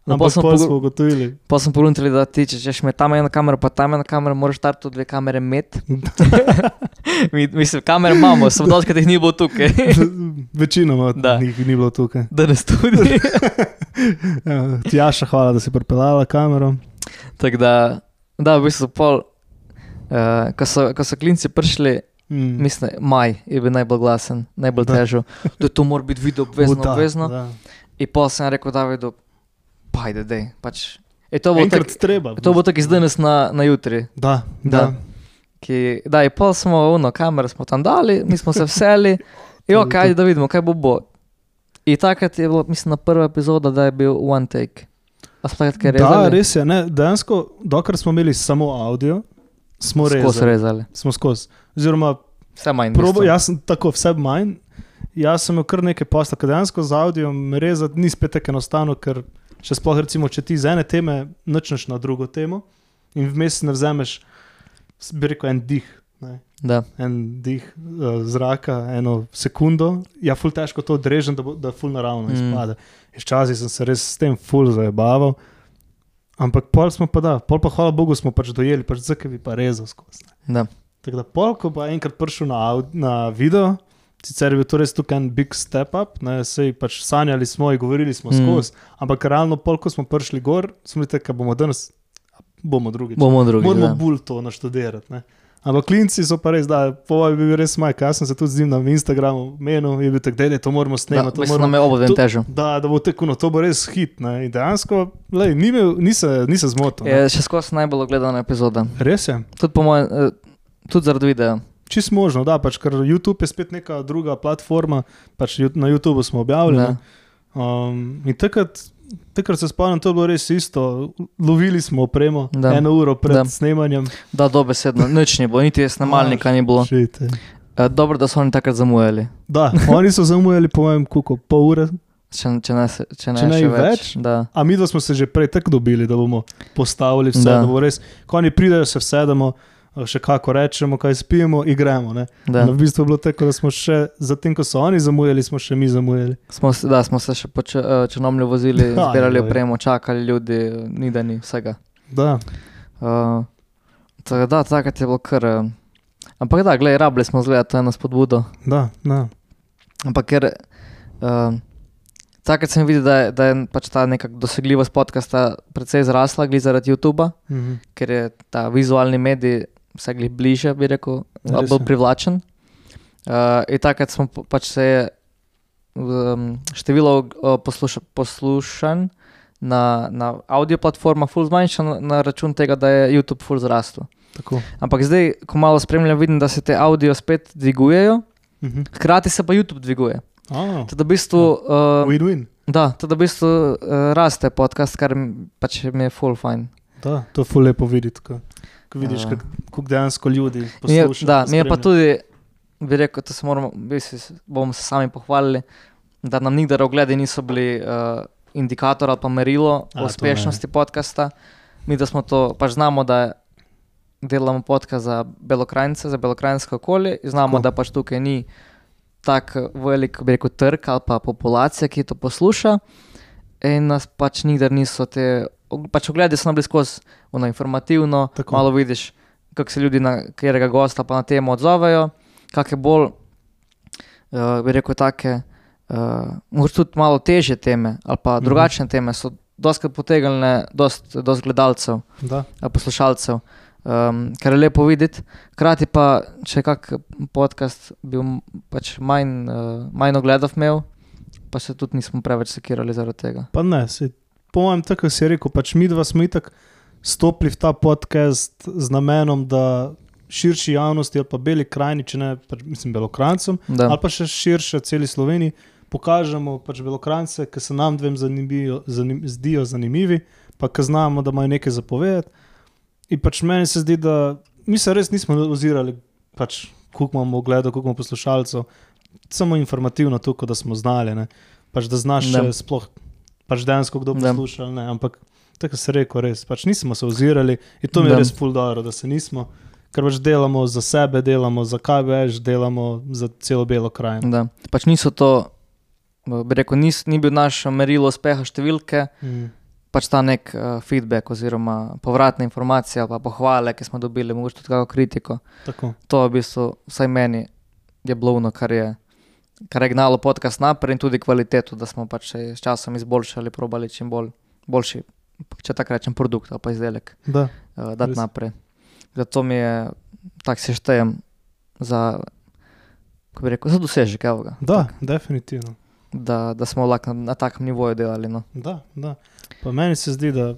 No, Ampak smo pol smo ugotovili. Pa sem poruntili, da ti, če češ imeti tam eno kamero, pa tam eno kamero, moraš startu dve kamere imeti. Mi, mislim, kamere imamo, samo dosti, jih ni bilo tukaj. Večinoma Da. njih ni bilo tukaj. da ne studi. Ja, Tjaša, hvala, da si pripeljala kamero. Tako da, da, v bistvu pol, uh, ko, so, ko so klinci prišli, Mm. mislim, maj je bil najbolj glasen, najbolj Da. težav, da to mora biti video obvezno, da, obvezno. da. In pol sem rekel Davidu, pa ajde, dej, pač. Je to bo tako, treba. to bo tako iz danes na, na jutri. Da, Da. da. Ki, da, in pol smo, uno, kamero smo tam dali, mi smo se veseli, in ok, ajde da vidimo, kaj bo bo. In takrat je bilo, mislim, na prva epizoda, da je bil one take. A smo takrat kaj Da, rezali? res je. Ne, dejansko, dokler smo imeli samo audio, smo Skozi rezali. rezali. Smo skozi. Oziroma, Vse manj. probo, jaz sem tako vse manj. Jaz sem imel kar nekaj posla, ker dejansko z audiom rezati ni spet tako enostavno, ker še sploh recimo, če ti z ene teme načneš na drugo temo in vmes ne vzameš, bi rekel, en dih. En dih uh, zraka, eno sekundo, ja, ful težko to odrežem, da, bo, da ful naravno Mm. izpade. Včasih sem se res s tem ful zabaval, ampak pol smo pa da, pol pa hvala Bogu smo pač dojeli, pač zakaj bi pa rezal skozi. Tako da pol, ko pa enkrat prišel na, na video, sicer je bil to res tukaj en big step up, ne, sej pač sanjali smo in govorili smo Mm. skozi, ampak realno pol, ko smo prišli gor, smo rekli, da bomo danes, bomo drugič. Bomo drugi. Moramo da. bolj to naštudirati. Ne? Ampak klinci so pa res, da povoj bi bil res maj, jaz sem se tudi z njim na Instagramu menil, je bil tak, da to moramo Da, snemati. to mislim, moramo- je obodem to- težo. Da, da bo tako, no, to bo res hit. Ne? In dejansko, lej, ni, imel, ni, se, ni se zmotil. ne. Je še skozi najbolj gledana epizoda. Res je. Tudi, po mojem, eh, tudi zaradi videa. Čist možno, da, pač, ker YouTube je spet neka druga platforma, pač na YouTubu smo objavili. Um, in takrat, takrat se spomnim, to je bilo res isto. Lovili smo opremo Da. eno uro pred Da. snemanjem. Da, dobesedno, nič ni bilo, niti snemalnika ni bilo. Shit, eh. Dobro, da so oni takrat zamujali. Da, oni so zamujali, po mojem, kuko, pol ure. Če, če ne, se- če ne, Če ne več. več. Da. A mi dva smo se že prej tako dobili, da bomo postavili vse, da, da bo res. Ko oni pridejo, se vsedemo, še kako rečemo, kaj spijemo, in gremo. Da. No, v bistvu je bilo tako, da smo še, zatem ko so oni zamujali, smo še mi zamujali. Smo, da, smo se še po eh, črnomlju vozili, Aj, zbirali opremo, čakali ljudi, ni da ni vsega. Da, Uh, tako da, takrat je bilo kar. Uh, ampak da, gledaj, rabili smo zgleda, to je ena spodbuda. da, da. Ampak ker uh, takrat sem videl, da je, da je pač ta dosegljivost podcasta precej zrasla, glede zaradi YouTuba, Mhm. ker je ta vizualni medij vse glih bliže, bi rekel, ali bolj privlačen. Uh, in takrat smo pač se je um, število uh, posluša, poslušanj na, na audio platformah ful zmanjšalo na račun tega, da je YouTube ful zrastel. Tako. Ampak zdaj, ko malo spremljam, vidim, da se te audio spet dvigujejo, Mhm. hkrati se pa YouTube dviguje. A, Teda v bistvu, uh, Win-win. da, teda v bistvu uh, raste podcast, kar pač mi je full fine. Da, to je ful lepo videti, ko, ko vidiš, Ja. kako kak dejansko ljudi poslušajo. da, mi je pa tudi, bi rekel, da se moramo, si, bomo se sami pohvalili, da nam nikdar ogledi niso bili uh, indikator ali pa merilo A, uspešnosti podcasta. Mi, da smo to, pač znamo, da delamo podcast za Belokrajnice, za Belokrajinsko okolje, znamo, Tako. da pač tukaj ni tako velik, bi rekel, trg ali pa populacija, ki to posluša. In nas pač nikdar niso te, pač ogledi so nam bili skozi informativno, Tako. Malo vidiš, kako se ljudi na katerega gosta pa na temo odzovejo, kakšne bolj, uh, bi rekel, take, uh, morda tudi malo težje teme ali pa Mhm. drugačne teme so doskrat potegnile dost, dost gledalcev, Da. poslušalcev, um, kar je lepo videti. Hkrati pa, če je kak podcast bil pač manj, uh, manj ogledov imel, pa se tudi nismo preveč sekirali zaradi tega. Pa ne, se, po mojem, tako si rekel, pač mi dva smo itak stopili v ta podcast z namenom, da širši javnosti ali pa beli krajini, če ne, pač, mislim, belokrancem, Da. ali pa še širše celi Sloveniji, pokažemo pač belokrajce, ki se nam dvem zanimijo, zanim, zdijo zanimivi, pa ki znamo, da imajo nekaj zapovedati. In pač meni se zdi, da mi se res nismo ozirali, pač, koliko imamo ogledov, koliko imamo poslušalcev, samo informativno tukaj, da smo znali, ne. pač, da znaš še sploh, pač dejansko kdo posluša, ne, ampak tako se reko, res, pač nismo se ozirali in to mi je Da. res fuldaro, da se nismo. Ker pač delamo za sebe, delamo za kaj več, delamo za celo belo krajino. Da. Pač niso to, bi rekel, nis, ni bil naš merilo uspeha številke, Mm. pač ta nek uh, feedback oziroma povratna informacija, pa pohvale, ki smo dobili, mogoče tudi kako kritiko. Tako. To je v bistvu, vsaj meni, je blovno, kar je, kar je gnalo podcast naprej in tudi kvaliteto, da smo pač s časom izboljšali, probali čim bolj, boljši, če tako rečem, produkt ali pa izdelek Da. uh, dati Res. naprej. Zato mi je, tako se štejem za, kako bi rekel, za dosežek. Da, definitivno. Da, da smo lahko na, na takem nivoju delali. No. Da, da. Pa meni se zdi, da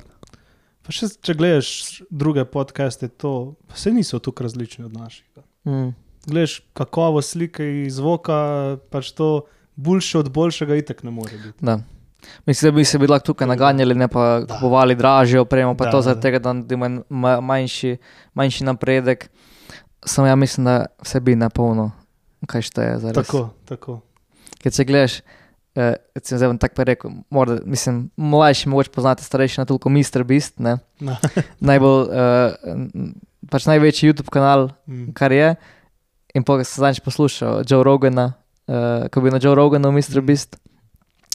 pa še, če gledaš druge podcaste, to pa se niso tukaj različni od naših. Mm. Gledaš kakovost slike in zvoka, pač to boljše od boljšega itek ne more biti. Da. Mislim, da bi se bi lahko tukaj naganjali, ne pa Da. kupovali dražjo opremo, pa Da, to zaradi tega, da ima ma- manjši, manjši napredek. Samo ja mislim, da vsebina polno, kaj šteje za res. Tako, tako. Ker če gledaš, eh, recimo, zdaj tako rekel, morda, mislim, mlajši mogoče poznate, starejši na toliko Mr. Beast, ne? Na. najbolj, uh, pač največji YouTube kanal, Mm. kar je. In pa sem zadnjič poslušal Joe Rogana, uh, ko bi na Joe Roganu, Mr. Mhm. Beast,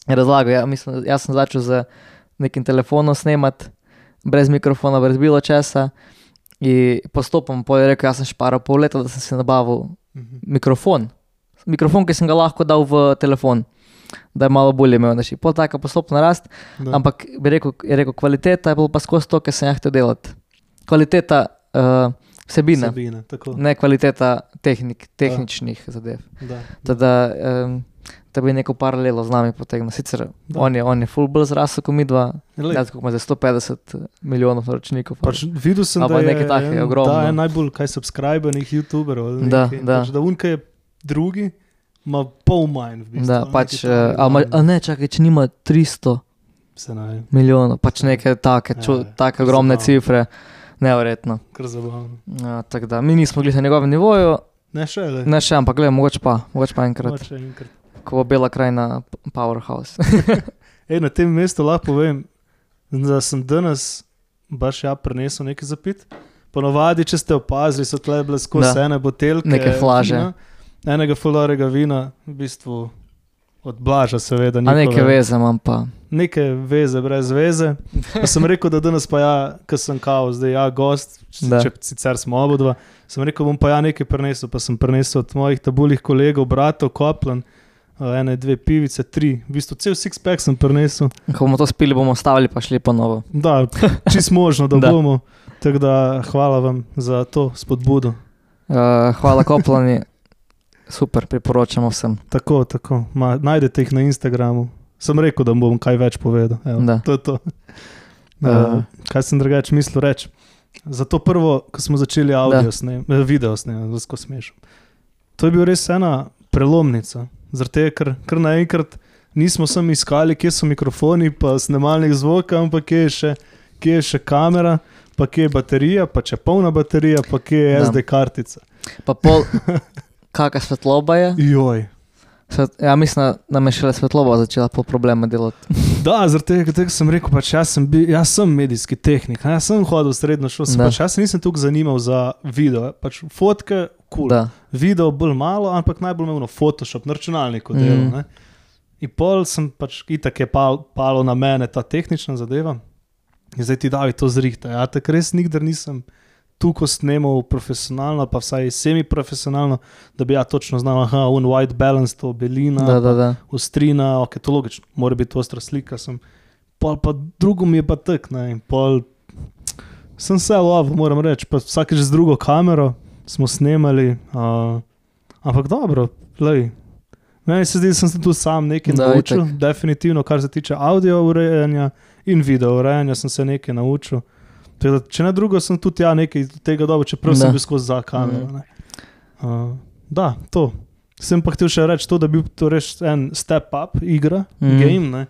razlagal. Ja, mislim, jaz sem začel z nekim telefonom snemati, brez mikrofona, brez bilo česa. In postopoma pa je rekel, jaz sem šparal pol leta, da sem si nabavil Mhm. mikrofon. Mikrofon, ki sem ga lahko dal v telefon, da je malo bolje imel. Znači, pol taka postopna rast, Da. ampak bi rekel, je rekel, kvaliteta je bila pa skozi to, kar sem jih hotel delati. Kvaliteta uh, vsebine, Vsebine, tako. ne kvaliteta tehnik, tehničnih zadev. Da, Teda, um, da bi neko paralelo z nami potegnil. Sicer Da. on je, on je full bolj zrasel kot mi dva, jaz kako ima za 150 milijonov naročnikov. Pač videl sem, da je nekaj takega ogromno. Da, je najbolj kaj subscribenih YouTuberov. Da, nekaj. da. Pač, da unka je drugi, ima pol manj. V bistvu, da, pač, takega. ali, ma- a ne, čakaj, če nima 300 Se ne vem, milijonov, pač neke take, Ja, ču, ja, take ogromne cifre, nevrjetno. kar zabavno. Ja, tako da mi nismo bili na njegovem nivoju, Ne še le. ne še, ampak gledaj, mogoče pa, mogoče pa enkrat, Mogoče enkrat. ko bo bela krajina powerhouse. Ej, na tem mestu lahko povem, da sem danes baš ja prinesel nekaj zapit. Ponovadi, če ste opazili, so tle bile skozi ene buteljke. Neke flaže. Vina, enega fulorega vina, v bistvu od blaža, seveda. A njihove- neke veze imam pa. Neke veze, brez veze. Pa sem rekel, da danes pa ja, ker sem kao, zdaj ja, gost, Da. če sicer smo obodva. Sem rekel, bom pa ja nekaj prinesel, pa sem prinesel od mojih tabulih kolegov, bratov, Koplan, ene, dve pivice, tri, v bistvu cel six-pack sem prinesel. Ko bomo to spili, bomo stavili pa šli ponovo. Da, čist možno, Da. da. bomo. Tako da hvala vam za to spodbudo. Uh, hvala Koplani, super, priporočamo vsem. Tako, tako. Ma, najdete jih na Instagramu. Sem rekel, da bom kaj več povedal. Evo, Da. to je to. Ja. Uh, kaj sem drugače mislil reči? Zato prvo, ko smo začeli audio Da. snemati, eh, video snemati, zelo smešno. To je bil res ena prelomnica. Zaradi tega, ker, ker naenkrat nismo samo iskali, kje so mikrofoni, pa snemalnik zvoka, ampak kje je še, kje je še kamera, pa kje je baterija, pa če je polna baterija, pa kje je Da. SD kartica. Pa pol, kakšna svetloba je? Joj. Svet, ja, mislim, da nam je šele svetloba začela po probleme delati. Da, zaradi tega, tega sem rekel, pač jaz, sem bil, jaz sem medijski tehnik, jaz sem hodil v srednjo šolo, pač jaz se nisem tukaj zanimal za video. Pač fotke, kul. Cool. Da. Video bolj malo, ampak najbolj imel na Photoshop, na računalniku delo. Mm. In pol sem pač itak je pal, palo na mene ta tehnična zadeva. In zdaj ti davi to zrihta. Ja, tako res nikdar nisem tukaj snemal profesionalno, pa vsaj semi-profesionalno, da bi ja točno znal, aha, un white balance, to belina, Da, da, da. ostrina, ok, to logično, mora biti ostra slika. Sem pol pa drugo mi je pa tak, ne, in pol sem se lovil, moram reči, pa vsakeč z drugo kamero smo snemali, uh, ampak dobro, lej. Meni se zdi, da sem se tu sam nekaj Da, naučil, itak. definitivno, kar se tiče audio urejanja in video urejanja, sem se nekaj naučil. Da, če ne drugo, sem tudi ja nekaj tega dobil, čeprav Da. sem bil skozi za kamero. Ne. Uh, da, to. Sem pa hotel še reči to, da bi bil to res en step up igra, mm. Game. Ne?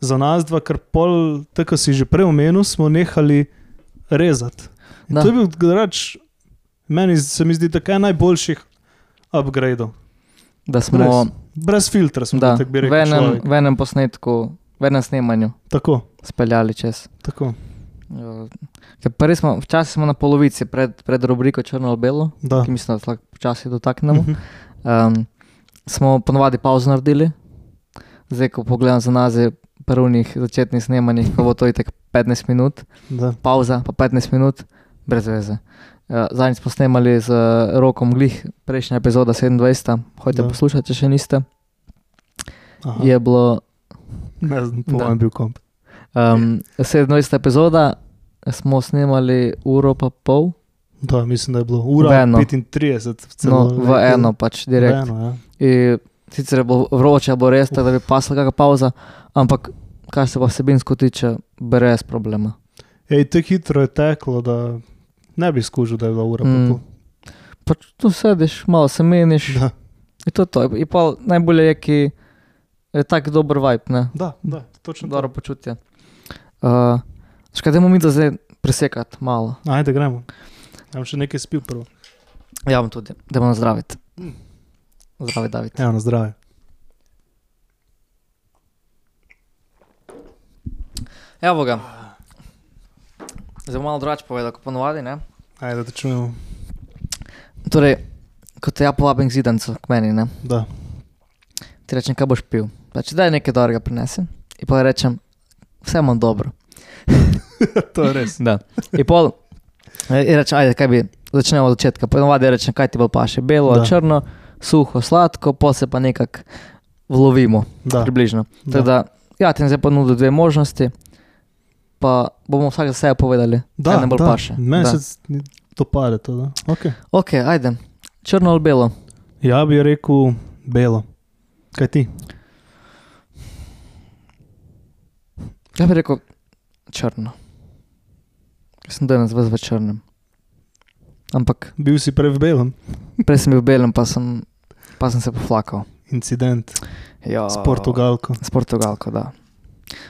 Za nas dva, ker pol, tako si že prej omenil, smo nehali rezati. To je bil, reč, meni se mi zdi tako en najboljših upgradeov. Da smo Res. Brez filtra smo da, tako bi v, rekel. enem, v enem posnetku, v enem snemanju Tako, speljali čez. tako. Ker smo, včasih smo na polovici pred, pred rubriko Črno ali Belo, Da. ki mislim, da se lahko počasi dotaknemo. Mhm. Um, smo ponovadi pauzo naredili, zdaj ko pogledam za naziv prvih začetnih snemanjih, ko bo to itek 15 minut, Da. pauza pa 15 minut, brez veze. Uh, Zadnjič smo snemali z uh, rokom Glih, prejšnja epizoda 27, hojte Da. poslušati, če še niste. Aha. Je bilo Ne znam, po mojem bil komp. Um, 27 epizoda, smo snemali uro pa pol, Da, mislim, da je bilo ura V eno. 35. no, celo, v nekaj- eno pač V direkt. eno, ja. In sicer bilo vroče, bo res tako, da bi pasla kakšna pauza, ampak kar se pa vsebinsko tiče, brez problema. Ej, te hitro je teklo, da ne bi skužil, da je bila ura. Mm. Mm. Pač tu sediš, malo se meniš. Da, In to je to. In pa najbolje je, ki je tak dober vibe, ne? da, da, točno dobro počutje. Uh, Škaj, da mi da zdaj presekati malo. to. Ajde, gremo. Imam še nekaj spil prvo. Ja, bom tudi, da bomo zdraviti. Mm. Zdravi, David. Evo, na zdravje. Evo ga. Zdaj bom malo drugače povedal, kot ponovadi. Ne? Ajde, da čujemo. Torej, ko te ja povabim k zidancu, k meni, ne? Da. ti rečem, kaj boš pil. Pač, da je nekaj dobrega prinesem. In pa rečem, vse imam dobro. to je res. Da. In pol, eh, in rečem, ajde, kaj bi, začnemo od začetka. Ponovadi rečem, kaj ti bolj paše, belo Da. črno, suho, sladko, pa se pa nekako vlovimo, Da. približno. Da. Tako da, ja, ti zdaj ponudil dve možnosti, pa bomo vsak za sebe povedali, Da, kaj nam bolj da. paše. Meni Da. se to pade. To, da. okay. Ok, ajde, črno ali belo. Ja bi rekel belo. Kaj ti? Ja bi rekel črno. Ker sem danes ves v črnem. Ampak Bil si prej v belem. prej sem bil v belem, pa sem, pa sem se poflakal. Incident Ja, s Portugalko. S Portugalko, da.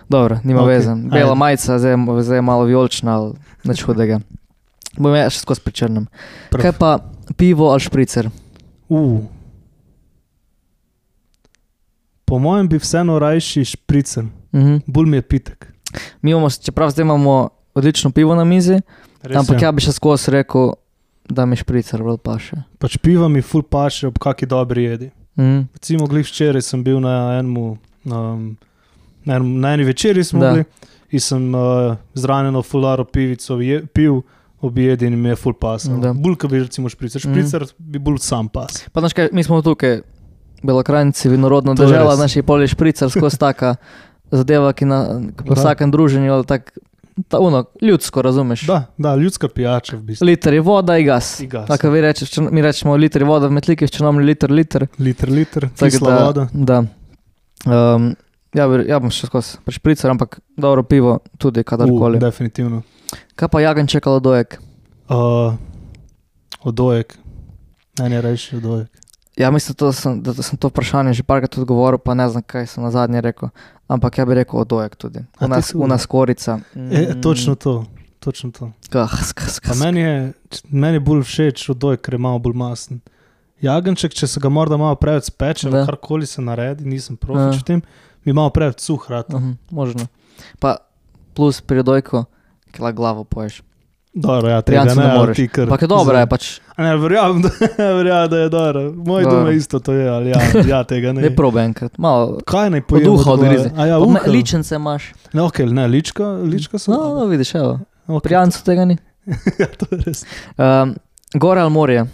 Dobro, nima Ok, okay, veze. Bela ajde. majica, zdaj, zdaj je malo vijolična, ali nič hudega. Bom jaz še skozi pri črnem. Prav. Kaj pa pivo ali špricer? Uh. Po mojem bi vseeno rajši špricen, Mhm. bolj mi je pitek. Mi imamo, čeprav zdaj imamo odlično pivo na mizi, Res ampak je. ja bi še skozi rekel, da mi špricer bolj paše. Pač piva mi ful paše ob kaki dobri jedi. Mhm. Recimo, glih včeraj sem bil na enem, um, na, enem, na eni večerji smo Da. bili in sem uh, zranjeno fularo pivico je, pil. Objedi in mi je full. Da. Bulka bi recimo špricer, Mhm. špricer mm. bi bolj sam pas. Pa znaš kaj, mi smo tukaj, belokrajnici, vinorodno To država, naši poli špricer, skozi taka zadeva, ki na ki po Da. vsakem druženju, ali tak, ta uno, ljudsko, razumeš? Da, da, ljudska pijača v bistvu. Liter je voda in gas. In gas, Tako vi rečeš, če- mi rečemo liter je voda, v metliki v črnomlju liter, liter. Liter, liter, Tako kisla da- voda. Da. Um, ja, ja bom še skozi pri špricer, ampak dobro pivo tudi kadarkoli. Uh, definitivno. Kaj pa jagenček ali dojek? Uh, odojek. Ne, ne reči odojek. Ja, mislim, to sem, da sem to vprašanje že parkrat odgovoril, pa ne znam, kaj sem na zadnje rekel. Ampak ja bi rekel odojek tudi. A U ti nas, tudi? u nas korica. E, točno to. Točno to. Kah, skas, Pa skas. meni je, meni je bolj všeč odojek, ker je malo bolj masten. Jagenček, če se ga morda malo preveč speče, Da. ali karkoli se naredi, nisem Ja. profič v tem, mi malo preveč suh rad. Uh -huh, možno. Pa plus pri dojku, ki la glavo poješ. Dobro, ja, tega ne, moreš. Ampak je dobro, je pač Ne, verjamem, da, verjamem, da je dobro. Moj dom je isto to je, ali ja, ja tega ne. ne probe enkrat. Malo Kaj naj pojem? uha od glave? odgrizi. A ja, uha. Ličence imaš. Ne, okay, ne, lička, lička so. No, no, vidiš, evo. okay. Pri Jancu tega ni. ja, to je res. Um, gore ali morje?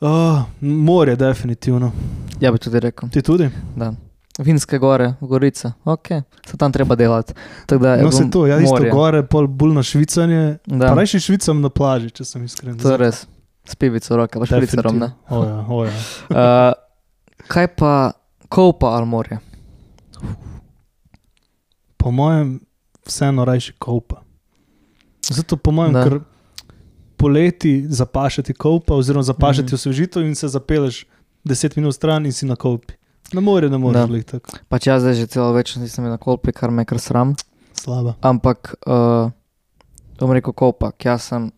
Oh, morje, definitivno. Ja bi tudi rekel. Ti tudi? Da. Vinske gore, Gorica, ok, se tam treba delati. Da, No, se to, ja, isto morje. gore, pol bolj na švicanje. Pa rajši švicam na plaži, če sem iskren. to je res. S pivico roke, pa špricerom. ne. O ja, o ja. Uh, kaj pa kopa ali morje? Po mojem, vseeno rajši kopa. Zato po mojem, Da. ker poleti zapašati kopa, oziroma zapašati Mhm. osvežitev in se zapeleš 10 minut stran in si na kopi. Na morju ne moreš biti tako Pač jaz zdaj že celo večnost nisem na kolpi, kar me je kar sram. slaba. Ampak, uh, bom rekel kopa, ker jaz sem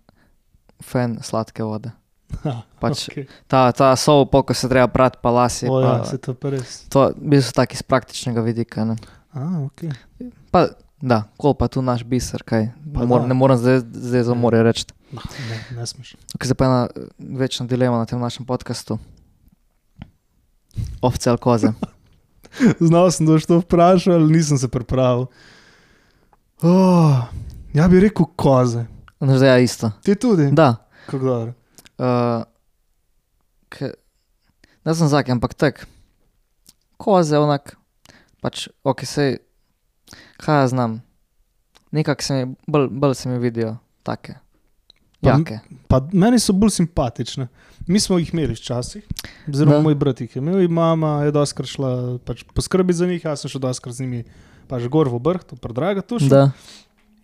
fan sladke vode. Ha, Pač okej. ta, ta sol, ko se treba prati, pa lasi. O ja, Pa, se to pa res. to je v bistvu tako iz praktičnega vidika. Ne? A, okay. Pa, da, kolpa je tu naš biser, kaj. Pa mor, ne morem zdaj, zdaj za morje reči. ne, ne smeš. Okay, zdaj pa ena eh, večna dilema na tem našem podkastu. Ovce ali koze. Znal sem, da boš to vprašal, nisem se pripravil. Oh, ja bi rekel koze. No, zdaj je isto. Ti tudi? Da. Kako Uh, ke, ne sem zake, ampak tak. Koze, onak, pač, ok, sej, kaj jaz znam. Nekako se mi, bolj, bolj se mi vidijo take. Pa. Pa meni so bolj simpatične. Mi smo jih imeli včasih, Da. moj brat jih je imel, in mama je doskrat šla pač, poskrbeti za njih, jaz sem šel doskrat z njimi pač gor v vrh, to predraga tuš. Da,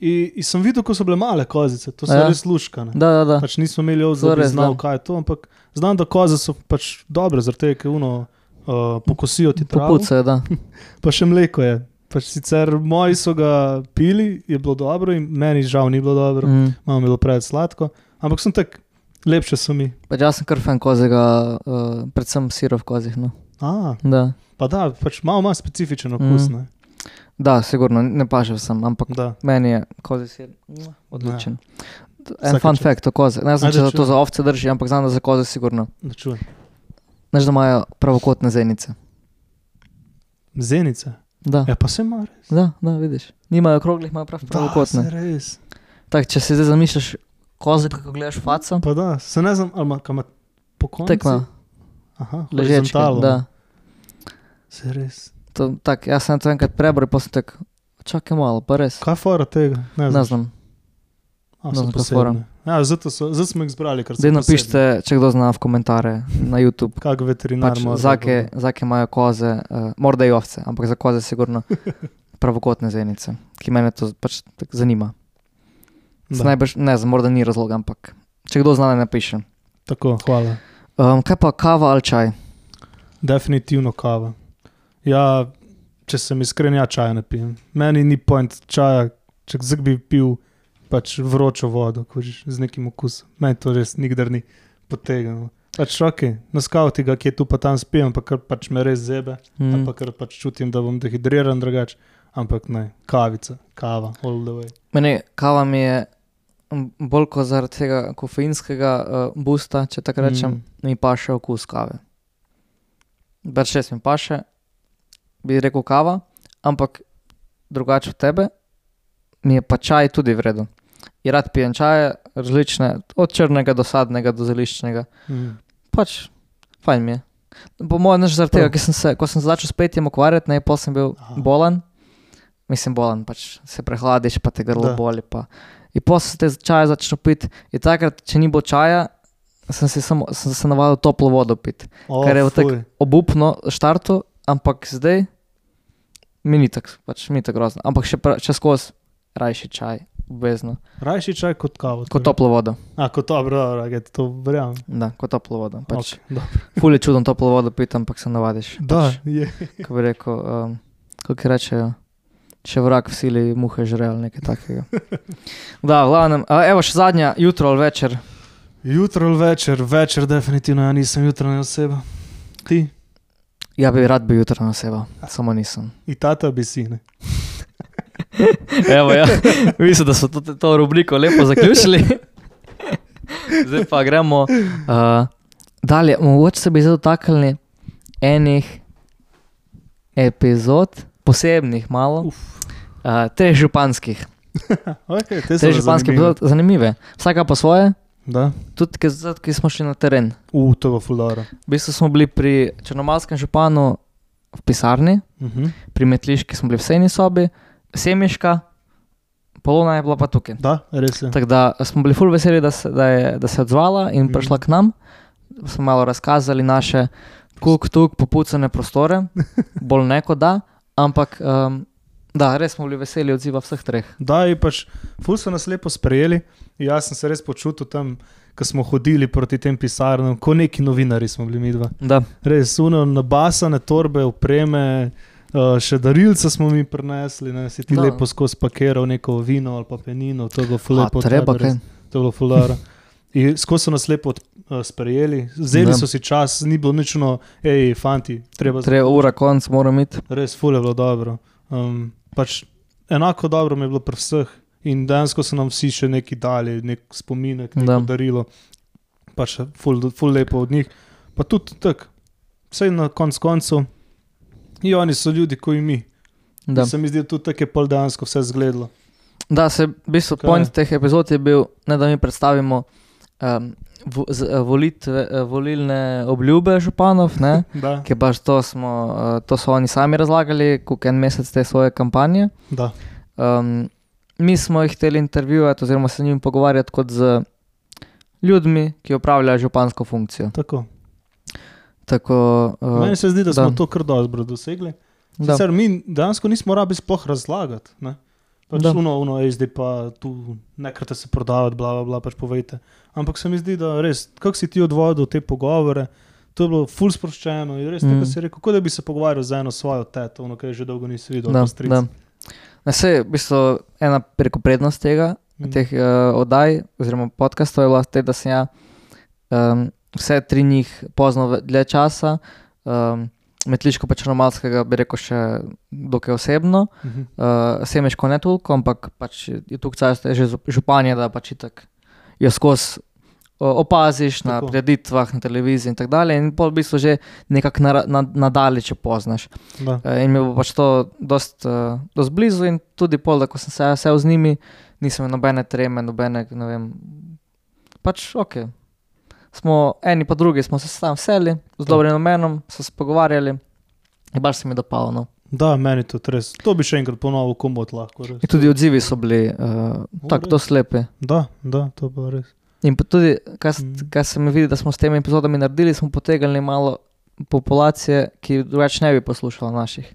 In, in sem videl, ko so bile male kozice, to so Ja. res luškane. da, da. da. Pač nismo imeli To ovzor, da bi znal, da. kaj je to, ampak znam, da koze so pač dobre, zaradi tega, ker uno uh, pokosijo ti travo. Popucajo, da. Pa še mleko je. Pač sicer moji so ga pili, je bilo dobro, in meni žal ni bilo dobro, mm. Mm. malo mi je bilo preveč sladko, ampak sem tak, lepše so mi. Pač jaz sem kar fan kozega, uh, predvsem sirov kozih. No. A, Da. pa da, pač malo ima specifičen okus. Mm. Mm. da, sigurno, ne paše vsem, ampak Da. meni je kozi sir mua, odličen. En Vsaka fun čast. fact o koze. Ne znam, če za to za ovce drži, ampak znam, da za koze sigurno. Da čujem. Znaš, da imajo pravokotne zenice. Zenice. Da, Ja, pa se ima res. da, da vidiš. Nimajo okroglih, imajo prav Da, pravokotne. se res. Tak, če si zdaj zamišljaš koze, kako gledaš faco, Pa da, se ne znam, ali ima, kaj ima po koncu. tako ima Aha, ležečke. horizontalno. Da. Se res. To, tak, jaz sem to enkrat prebral, pa sem tak, čakaj malo, pa res. Kaj fora tega? Ne Ne znam. znam. A, ne znam, kaj fora. Ja, zato, so, zato smo jih zbrali, Zdaj napišite, če kdo zna v komentarje na YouTube. Kak veterinar Pač, mora zake, zake imajo koze, uh, morda i ovce, ampak za koze sigurno pravokotne zenice, ki mene to pač zanima. Najbrž, ne morda ni razloga, ampak če kdo zna, ne napiše. Tako, hvala. Um, kaj pa kava ali čaj? Definitivno kava. Ja, če sem iskren, ja, čaj ne pijem. Meni ni point čaja, če bi pil pač vročo vodo, kužiš, z nekim okusom. Meni to res nikdar ni potegnilo. Pač ok, na skavti ga, ki je tu pa tam spijem, ampak kar pač me res zebe, mm. Pa ker pač čutim, da bom dehidriran drugače. Ampak ne, kavica, kava, all the way. Meni kava mi je bolj kot zaradi tega kofeinskega uh, boosta, če tako rečem, Mm. mi pa še okus kave. Več šest mi pa še, bi rekel kava, ampak drugače od tebe, mi je pa čaj tudi vredno. In rad pijem čaje, različne, od črnega do sadnega do zeliščnega. Mm. Pač, fajn mi je. Po mojem, ne zaradi tega, sem se, ko sem se začel s petjem ukvarjati, ne, pol sem bil Aha. Bolan, mislim bolan, pač se prehladiš, pa te grlo Da. boli. Pa. In pol se te čaje začel piti. In takrat, če ni bilo čaja, sem se, samo, sem se navadil toplo vodo piti. Oh, Kar je v tak- fuj. Obupno štartu, ampak zdaj mi ni tako, pač mi ni tako grozno. Ampak še, pra- še skozi rajši čaj, obvezno. Rajši čaj kot kavo. Kot torej. toplo vodo. A, kot dobro, dobro, okay, to verjamem. Da, kot toplo vodo. Pač, Okay. Ful je čudno toplo vodo piti, ampak se navadiš. da, Pač, je. Ko bi rekel, um, kako rečejo, če vrak v sili muhe žre ali nekaj takega. Da, v glavnem, a, evo še zadnja, jutro ali večer. Jutro ali večer, večer definitivno, ja nisem jutranja oseba. Ti, Ja bi rad bil jutro na oseba, samo nisem. in tata bi si, ne. Evo, ja, mislim, da smo to, to rubriko lepo zaključili. Zdaj pa gremo uh, dalje. Mogoče se bi zdaj dotaknili enih epizod, posebnih, malo, Uf. uh, treh županskih. Okay, te so Treh županskih zanimive. epizod, zanimive. Vsaka po svoje, Da, tudi ki, smo šli na teren. u, to bo fulano. V bistvu smo bili pri Črnomalskem županu, v pisarni, Uh -huh. pri Metliški smo bili v sejni sobi, Semiška, Polona je bila pa tukaj. Da, res je. Tako da smo bili ful veseli, da se, da je, da se je odzvala in Mhm. prišla k nam. Smo malo razkazali naše kuk, tuk, popucane prostore, bolj ne kot da, ampak um, da, res smo bili veseli odziva vseh treh. Da, in pač, ful so nas lepo sprejeli. Jaz sem se res počutil tam, ko smo hodili proti tem pisarnam, kot neki novinari smo bili mi dva. Da, Res, suno, nabasane torbe, opreme, uh, še darilce smo mi prinesli, ne, si ti Da. lepo skozi pakiral neko vino ali pa penino, to je bilo ful a, lepo. od treba kaj. To je bilo fulara. In skozi so nas lepo uh, sprejeli, vzeli so si čas, ni bilo nično, hej, fanti, treba Treba ura, konc, moram iti. Res, ful je bilo dobro. Um, pač enako dobro mi je bilo pri vseh. In dejansko so nam vsi še neki dali, nek spominek, neko Da. darilo. Pač ful, ful lepo od njih. Pa tudi tako, vse na konc koncu. In oni so ljudi, kot in mi. Da. In Se mi zdi, da tudi tako je pol dejansko vse zgledalo. Da, se v bistvu point teh epizod je bil, ne, da mi predstavimo um, vo, z, eh, volitve, eh, volilne obljube županov, ki pač to, smo, uh, to so oni sami razlagali, koliko en mesec te svoje kampanje. da, Um, mi smo jih hteli intervjuvati, oziroma se njim pogovarjati kot z ljudmi, ki opravljajo župansko funkcijo. tako. Tako, uh, Meni se zdi, da smo da. to kar dobro dosegli. da, Sicer mi dejansko nismo rabili sploh razlagati. Ne? Pač Da. uno, uno, ej, zdaj pa tu nekrat se prodavati, bla, bla, bla, pač povejte. Ampak se mi zdi, da res, kako si ti odvodil te pogovore, to je bilo ful sproščeno in res, mm. Tako si rekel, kot da bi se pogovarjal z eno svojo teto, ono, ki je že dolgo nisi videl. da, da. Na vse je v bistvu ena preko prednost tega, Mm. teh uh, oddaj oziroma podkastov je bila te, da sem ja um, vse tri njih pozno dlje časa, um, metliško pa črnomalskega bi rekel še dokaj osebno, Mhm. uh, semeško ne toliko, ampak pač je tu cajt že žu- županje, da pač itak jo skozi o, opaziš na Tako. preditvah, na televiziji in tako dalje in pol v bistvu že nekako na, na, nadalje, če poznaš. Da. Eh, In mi bo pač to dost, uh, dost blizu, in tudi pol, da ko sem se jaz sev z njimi, nisem imel nobene treme, nobene, ne vem. Pač ok. Smo eni pa drugi, smo se tam vseli, z dobrim namenom, so se pogovarjali in baš se mi dopalo. No. da, meni to res. To bi še enkrat ponovil, komot lahko. Res. In tudi odzivi so bili uh, tako res? dosti lepi. Da, da, to pa res. In pa tudi, kar, Mhm. kar se mi vidi, da smo s temi epizodami naredili, smo potegnili malo populacije, ki drugače ne bi poslušala naših.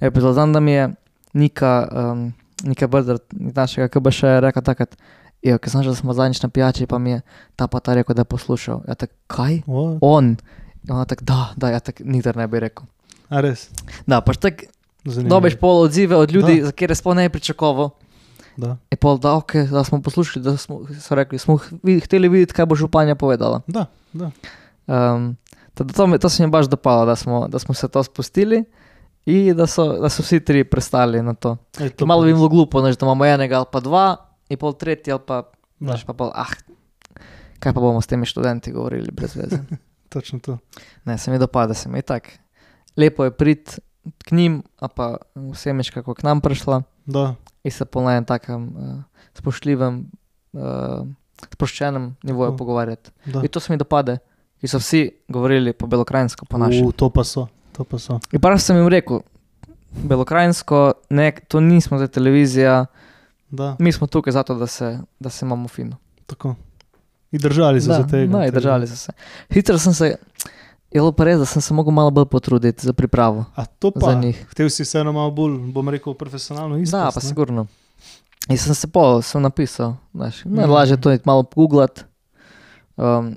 Epizod. Znam, da mi je Nika, um, Nika Brder, našega KBŠ, rekla takrat, jo, ker sem že, smo zadnjič na pijači, pa mi je ta pa ta rekel, da je poslušal. Ja, tak, kaj? O, On. In ona tako, da, da, ja, tako nikdar ne bi rekel. a res. Da, pač tako Zanimivo. dobiš pol odzive od ljudi, Da. za kjer sploh ne bi pričakoval. Da. Je pol, da, okay, da smo poslušali, da smo so rekli, smo h- hteli videti, kaj bo županja povedala. Da, da. Um, tako da to, mi- to se mi baš dopalo, da smo, da smo se to spustili in da so, da so vsi tri pristali na to. Ej, To malo bi bilo glupo, ne, da imamo enega ali pa dva, in pol tretji ali pa, Da. pa pol, ah, kaj pa bomo s temi študenti govorili brez veze. Točno to. Ne, se mi dopada, se mi je tako. Lepo je priti k njim, a pa vsemiš, kako k nam prišla Da, in se na enem takem uh, spoštljivem, uh, sproščenem nivoju Tako. pogovarjati. da. In to se mi dopade, ki so vsi govorili po belokrajinsko, po naše. U, to pa so, to pa so. In prav sem jim rekel, belokrajinsko, ne, to nismo za televizijo, Da, mi smo tukaj zato, da se, da se imamo fino. tako. In držali so da, se tega. Da, in držali so se. Hitro sem se, je bilo pa res, da sem se mogel malo bolj potruditi za pripravo. A to pa, njih. Htel si vseeno malo bolj, bom rekel, profesionalno izpust. Da, pa ne? sigurno. In sem se pol, sem napisal, znaš, Mhm. najlažje je to iti malo pogooglati, um,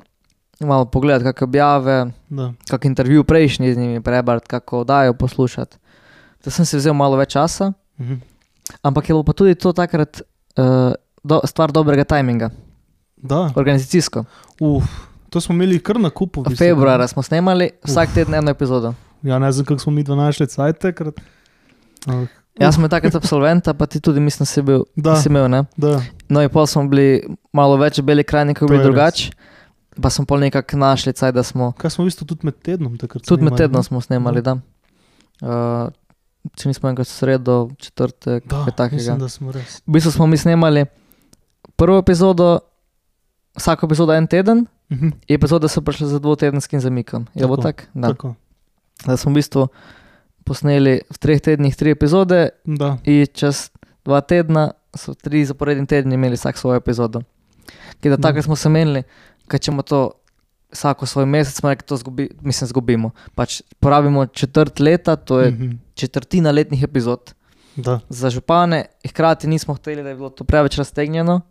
malo pogledati, kakšne objave, Da, kak intervju prejšnji z njimi prebrati, kako oddajo poslušati. Da sem si vzel malo več časa, mhm. Ampak je pa tudi to takrat uh, do, stvar dobrega tajminga, da. organizacijsko. Uf, to smo imeli kar na kupu. v bistvu. Februarja smo snemali vsak teden eno epizodo. Ja, ne vem, kako smo mi dva našli cajt takrat. Ampak, Jaz sem takrat absolvent, pa ti tudi, mislim, si bil. Da, Si imel, ne? da, No, in pol smo bili malo več beli krajni, kot To bili drugače. Pa smo pol nekako našli, caj, da smo. kaj smo v bistvu tudi med tednom takrat. Tudi med snemali, tednom ne? smo snemali, da. Uh, če nismo enkrat sredo, četrtek, Da, kaj takega. mislim, da smo res. V bistvu smo mi snemali prvo epizodo, vsako epizodo en teden, Mhm. epizode so prišle za dvotedenskim zamikom. Je bilo Tako, tako? Da. Tako. da smo v bistvu posneli v treh tednih tri epizode, Da. in čez dva tedna so tri zaporedni tedni imeli vsak svojo epizodo. Ker da takrat smo se menili, ker če bomo to vsako svoj mesec, smo rekli, to zgubi, mislim, zgubimo. Pač porabimo četrt leta, to je Mhm. četrtina letnih epizod Da. za župane, hkrati nismo hteli, da je bilo to preveč raztegnjeno,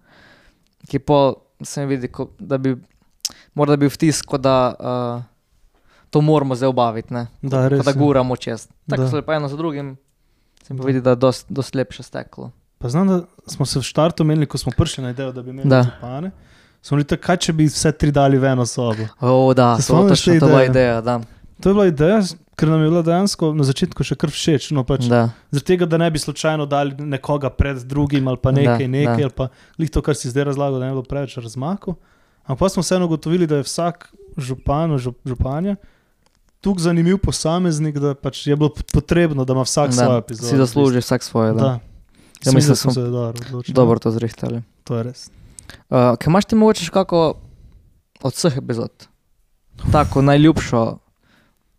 ki pa se mi vidi, ko, da bi morda bil vtis, da uh, to moramo zdaj obaviti, ne? Da, res. da guramo čez. Tako Da. so lepo eno za drugim, se mi pa vidi, da je dost, dost lepše steklo. Pa znam, da smo se v štartu menili, ko smo prišli na idejo, da bi imeli Da. Smo rekli, kaj če bi vse tri dali v eno sobo. O, da, Se to je točno to bila ideje? ideja. Da, To je bila ideja, ker nam je bila dejansko na začetku še kar všeč. No, pač, Zaradi tega, da ne bi slučajno dali nekoga pred drugim ali pa Da, nekaj, nekaj da. ali pa to, kar si zdaj razlagal, da ne bi bilo preveč razmaku. Ampak pa smo vseeno ugotovili, da je vsak župan, žup, županja tukaj zanimiv posameznik, da pač je bilo potrebno, da ima vsak svojo da epizodo. si zasluži vsak svoje. Da. Da. Ja, mislim, da smo se dobro odločili. Dobro to zrihtali. To je res. Uh, kaj imaš ti mogoče kako od vseh epizod? Tako najljubšo,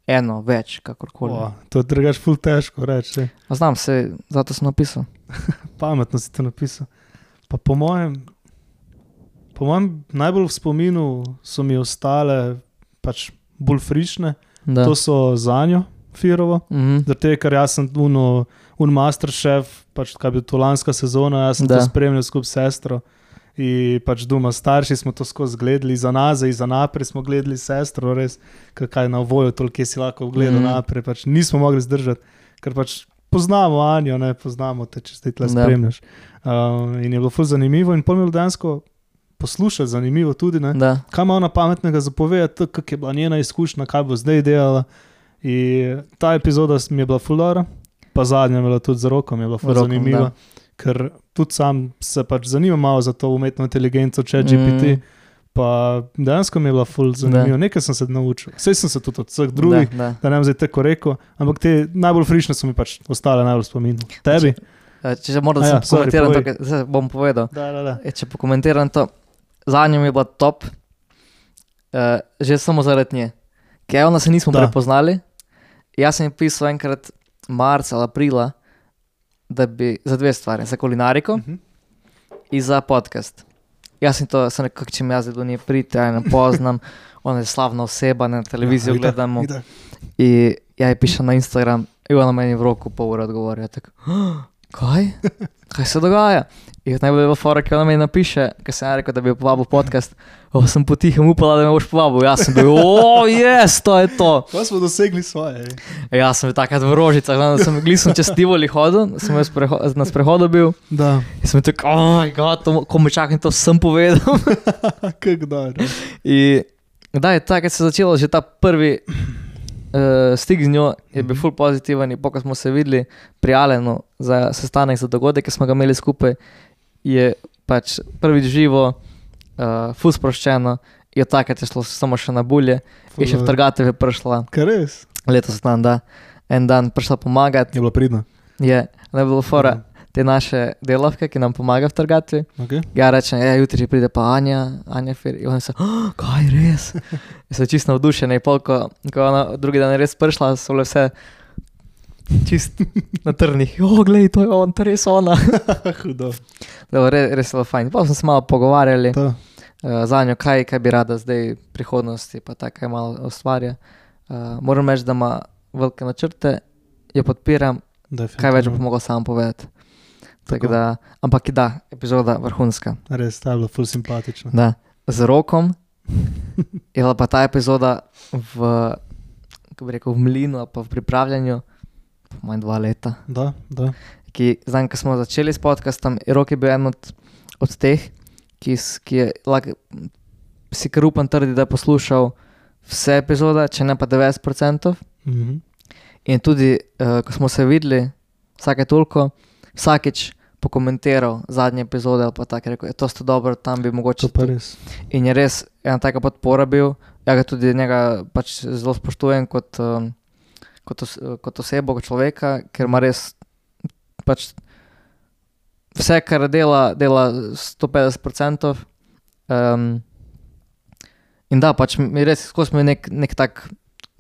eno, več, kakorkoli. O, to je drugač ful težko reči. Znam se, zato sem napisal. Pametno si to napisal. Pa po mojem, po mojem najbolj v spominu so mi ostale pač bolj frišne. Da. To so zanjo, Firovo. Mhm. Zato, ker jaz sem uno, un masterchef, pač kaj bi to lanska sezona, jaz sem da. Da. to spremljal skupaj s sestro. In pač doma starši smo to skozi gledali, za nas, za naprej smo gledali sestro, res, kaj na voju, toliko si lahko gledal mm. naprej. Pač nismo mogli zdržati, ker pač poznamo Anjo, ne poznamo te, če zdaj tle Da. spremljaš. Uh, in je bilo ful zanimivo, in mi je bilo dejansko poslušati zanimivo tudi, kaj ima ona pametnega zapovedati, kak je bila njena izkušnja, kaj bo zdaj delala. In ta epizoda mi je bila fulora, pa zadnja je bila tudi z rokom, je bila ful Rokom, zanimiva. da. Ker tudi sam se pač zanimam malo za to umetno inteligenco, če GPT. Mm. Pa dejansko mi je bila ful zanimiva, nekaj sem se naučil. Vse sem se tudi od vseh drugih, da, Da, da. ne bom zdaj tako rekel, ampak te najbolj frišne so mi pač ostale najbolj spomin. Tebi? Eh, Če moram, da ja, sorry, pokomentiram to, kar- bom povedal. Da, da, da. E, če pokomentiram to, zadnja mi je bila top, uh, že samo zaradi nje. Ker ona se nismo Da. prepoznali. Jaz sem pisal enkrat marca ali aprila, da bi za dve stvari, za kulinariko Mhm. in za podcast. Jaz sem to, sem rekel, če mi jaz do nje pride, ja ne poznam, ona je slavna oseba, na televizijo Ja, gledamo. itak. In ja, je piše na Instagram, in ona meni v roku pol ure odgovarja. Tako, "Ah, kaj? Kaj se dogaja? In najbolj je bilo fora, ki ona meni napiše, ker sem ja rekel, da bi jo povabil podcast. O, sem potihem upala, da me boš povabil. Jaz sem bil, o, jes, to je to. Pa smo dosegli svoje. ej. Jaz sem bil takrat v rožicah, gledam, da sem glisem čez Tivoli hodil, sem jaz preho na sprehodu bil. Da, In sem bil tako, oj, god, ko me čakam, to sem povedal. kako da. In da je tako, se je začelo že ta prvi uh, stik z njo, je bil Mhm. ful pozitiven. In ko smo se videli prijavljeno za sestanek, za dogodek, ki smo ga imeli skupaj, je pač prvič živo, uh, ful sproščeno. Je takrat je šlo samo še na bulje, je še v trgatev je prišla, Kar res? letos dan, da en dan prišla pomagati. Je bilo pridno. Je ne bilo fora te naše delavke, ki nam pomaga v trgatvi. Okay. Ja, rečem, ja, jutri pride pa Anja, Anja Fer. In oni so, oh, kaj res? In so čisto navdušeni. Pol, ko, je drugi dan res prišla, so bile vse čist na trnih. O, gledaj, to je on, to res ona. Hudo. Dobro, res, res je bilo fajn. Pa smo se malo pogovarjali To. uh, za njo, kaj, kaj bi rada zdaj v prihodnosti, pa tako kaj malo ustvarja. Uh, moram reči, da ima velike načrte, jo podpiram, kaj več bo mogel sam povedati. Tako Tako. da, ampak da, epizoda vrhunska. Res, ta je bila ful simpatična. Da, z rokom je bila pa ta epizoda v, bi rekel, v mlinu pa v pripravljanju, po manj dva leta. Da, da. Ki, znam, ko smo začeli s podcastom, je rok je bil en od, od teh, ki, ki je lahko si kar upam trditi, da je poslušal vse epizode, če ne pa 90%. Mhm. In tudi, uh, ko smo se videli, vsake toliko, vsakeč pokomentiral zadnje epizode ali pa tako rekel, je to sto dobro, tam bi mogoče To pa res. In je res ena taka podpora bil. Ja, ga tudi njega pač zelo spoštujem kot, um, kot, os, kot osebo, kot človeka, ker ima res pač vse, kar dela, dela 150%. Um, in da, pač mi res skozi mi nek, nek tak,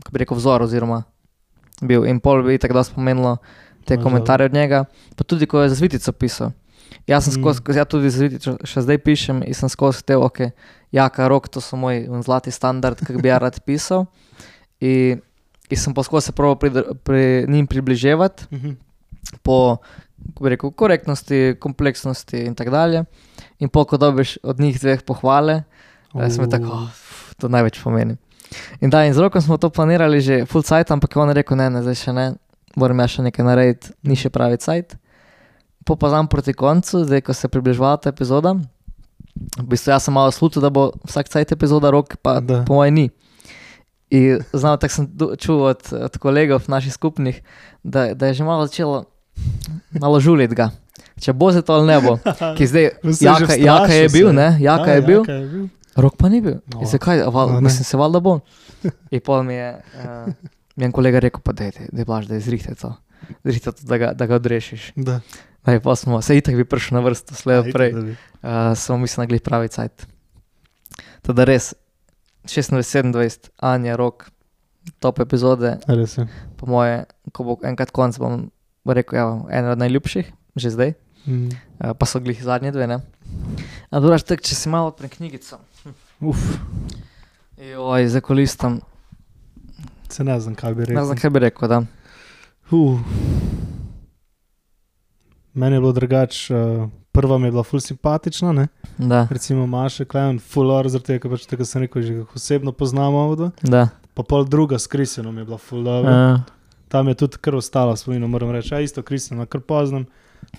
kako bi rekel, vzor oziroma bil in pol bi tako da spomenilo te Možda. komentarje od njega, pa tudi ko je za zvitico pisal. Jaz sem Mm. skozi, mm. ja tudi zvitico še zdaj pišem in sem skozi te oke, jaka rok, to so moj zlati standard, kak bi ja rad pisal. In, in sem skozi se prav pri, pri njim približevati Mhm. po kako bi rekel, korektnosti, kompleksnosti in tako dalje. In pol, ko dobiš od njih dveh pohvale, uh. sem tako, oh, to največ pomeni. In da, in z rokom smo to planirali že full cajt, ampak je on rekel, ne, ne, zdaj še ne, moram ja še nekaj narediti, ni še pravi cajt. Po pa znam proti koncu, zdaj ko se je približevala ta epizoda, v bistvu jaz sem malo slutil, da bo vsak cajt epizoda rok, pa Da. po mojem ni. In znam, tako sem du- čul od, od kolegov naših skupnih, da, da je že malo začelo malo žuliti ga. Če bo se to ali ne bo, ki zdaj, jaka, vstrašil jaka je bil, se. ne, jaka je bil, Jaka je bil. rok pa ni bil. No. In zakaj, val, No, ne. mislim, se valjda bo. In pol mi je, uh, mi je en kolega rekel, pa dej, dej, dej blaž, da izrihte to, zrihte to, da ga, da ga odrešiš. Da. Daj, pa smo, se itak bi prišel na vrsto, slej prej, uh, samo mislim, da glih pravi cajt. Teda res, 26-27, Anja, rok, top epizode, Res je. po moje, ko bo enkrat konc, bom rekel, ja, ena od najljubših, že zdaj. Mm. Uh, pa so glih zadnje dve, ne. A duraš tak, če si malo odprem knjigico. Uf, Joj, za kolistom. se ne znam, kaj bi Ne rekel. znam, kaj bi rekel, da. Uh. Meni je bilo drugače, uh, prva mi je bila ful simpatična, ne? Da, recimo Maša Klemen, full or, zaradi tega, pač tega sem rekel, že osebno poznamo avto. da. Pa pol druga s Kristjanom je bila full dobro. Uh, Tam je tudi kar ostala spomina, moram reči, a isto Kristjana, kar poznam.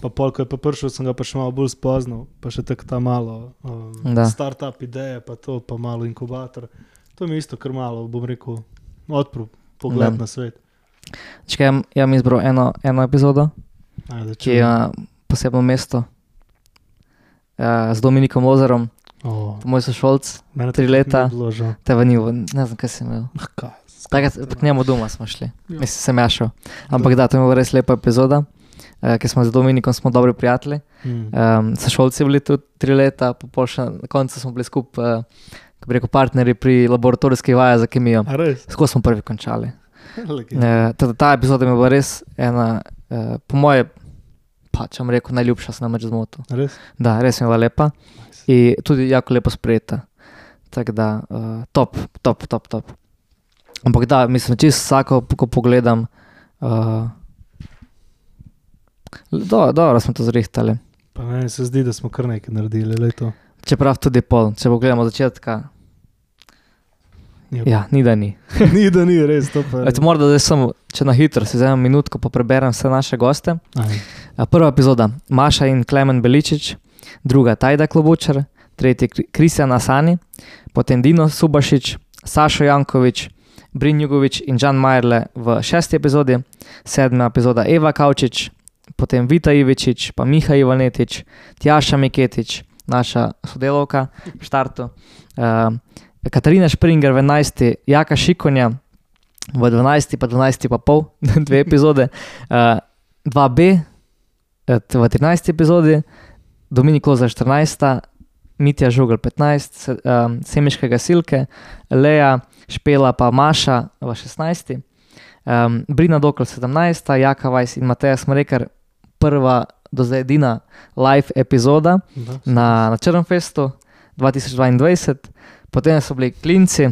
Pa pol, ko je pa prišel, sem ga pa še malo bolj spoznal, pa še tako ta malo um, Da. start-up ideje, pa to, pa malo inkubator. To mi je isto kar malo, bom rekel, odprl pogled Da. na svet. Čekaj, jaz sem izbral eno, eno epizodo, Ajde, ki je posebno mesto uh, z Dominikom Ozerom, oh, moj sošolc, mene tri leta. tega ni, bilo, ne znam, kaj sem imel. Ah, kaj, Takrat k njemu doma smo šli, Ja. mislim, sem jašel. Ampak da, to je bila res lepa epizoda, uh, ker smo z Dominikom smo dobri prijatelji. Mm. Um, sošolci bili tu tri leta, pa še na koncu smo bili skupaj, uh, kako rekel, partnerji pri laboratorijskih vajah za kemijo. Tako smo prvi končali. E, teda ta epizoda mi je bila res ena, e, po moje, pač vam rekel, najljubša se nam je zmotil. Res? Da, res je bila lepa Nice. in tudi jako lepo sprejeta. Tako da, uh, top, top, top, top. Ampak da, mislim, čisto vsako, ko pogledam, uh, do, dobro smo to zrihtali. Pa meni se zdi, da smo kar nekaj naredili, le to. Čeprav tudi pol, če pogledamo začetka, Ja. ja, ni da ni. ni, da ni res, to morda samo, če na hitro si vzamem minutko, pa preberem vse naše goste. Aj, Prva epizoda, Maša in Klemen Beličič, druga Tajda Klobučar, tretji Kri- Kristjan Asani, potem Dino Subašič, Sašo Jankovič, Brin Jugovič in Jan Majerle v šesti epizodi, sedma epizoda Eva Kavčič, potem Vita Ivičič, pa Miha Ivanetič, Tjaša Miketič, naša sodelovka v štartu, uh, Katarina Springer v 11, Jaka Šikonja v 12, pa 12 pa pol, dve epizode, uh, 2B eh, t- v 13 epizodi, Dominik Loza 14, Mitja Žugel 15, se, um, Semiške gasilke, Leja, Špela pa Maša v 16, um, Brina Dokl 17, Jaka Vajs in Mateja Smrekar, prva do zdaj edina live epizoda da. na, na Črnfestu 2022, potem so bili klinci,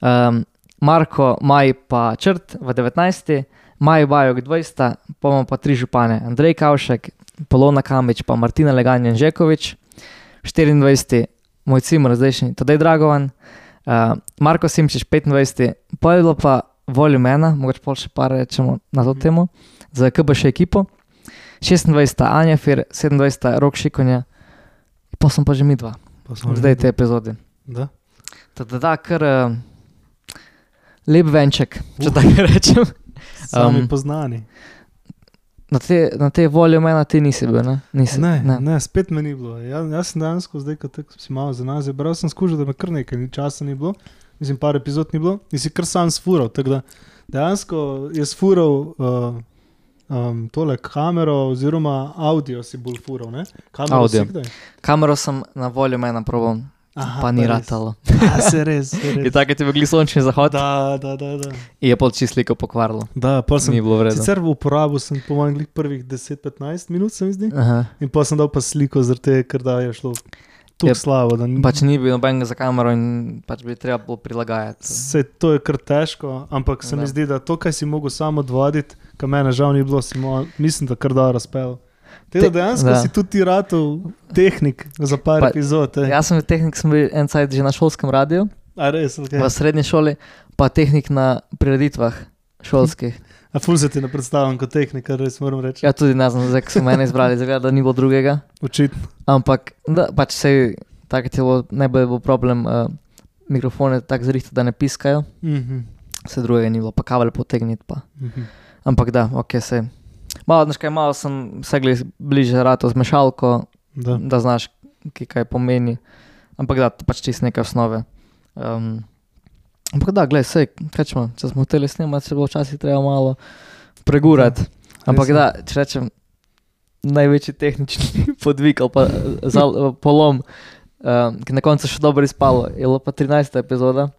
um, Marko, Maj pa Črt v 19. Maj Bajok 20, pa imamo pa tri župane, Andrej Kavšek, Polona Kamič, pa Martina Leganjen Žekovič, 24. moj cimer, zdajšnji Tadej Dragovan, uh, Marko Simčič 25, pa je bilo pa voljo mena, mogoče pol še par rečemo na to Mhm. temo, za KBŠ ekipo, 26. Anja Fir, 27. Rok Šikonja, pa sem pa že mi dva, zdaj te epizode. Da. Tako da, kar uh, lep venček, če tako rečem. Sami Um, poznani. Na te, na te voljo mena ti nisi bil, ne? Nisi, Ne, ne. ne, spet me ni bilo. Ja, jaz sem dejansko, zdaj ko si malo za nas, bral sem skušal, da me kar nekaj ni- časa ni bilo, mislim, par epizod ni bilo, in si kar sam sfural. Tako da dejansko je sfural uh, um, tole kamero, oziroma audio si bolj fural. Ne? Kamero? Kamero sem na voljo mena probal Aha, pa ni res. ratalo. Ja, se res, se res. tako je bil sončni zahod Da, da, da. da. in je čist sliko pokvarilo. Da, pa sem Ni bilo vredno. Sicer v uporabu sem po glih prvih 10-15 minut, se mi zdi. Aha. In pa sem dal pa sliko, zaradi tega, ker da je šlo tako Jep. slabo. Ni, Pač ni bilo nobenega za kamero in pač bi treba bilo prilagajati. Se, to je kar težko, ampak se Da. mi zdi, da to, kar si mogel samo odvoditi, kar mene žal ni bilo, mo, mislim, da kar da razpel. Te, Te- da dejansko da. si tudi ti ratov tehnik za par Pa- epizod. eh. Jaz sem bil tehnik, sem bil en cajt že na šolskem radiju, A res, okay. v srednji šoli, pa tehnik na prireditvah šolskih. A ful se ti ne predstavljam kot tehnik, kar res moram reči. Ja, tudi ne znam, zdaj ko so mene izbrali, zaveda, da ni bilo drugega. Očitno. Ampak, da, pač se tako je bilo, najbolj je bil problem, uh, mikrofone tako zrihta, da ne piskajo, Mhm. vse drugega ni bilo, pa kabel potegniti pa. Mhm. Ampak da, ok, se. Malo, znaš kaj, malo sem se gledal bliže rato z mešalko, Da. da znaš, ki kaj pomeni. Ampak da, pač čist neke osnove. Um, ampak da, gledaj, sej, kaj ćemo, če smo hoteli snemati, se bo včasih treba malo pregurati. Ampak da, če rečem, največji tehnični podvig ali pa zal, polom, um, ki na koncu še dobro izpalo, je bilo pa 13. epizoda,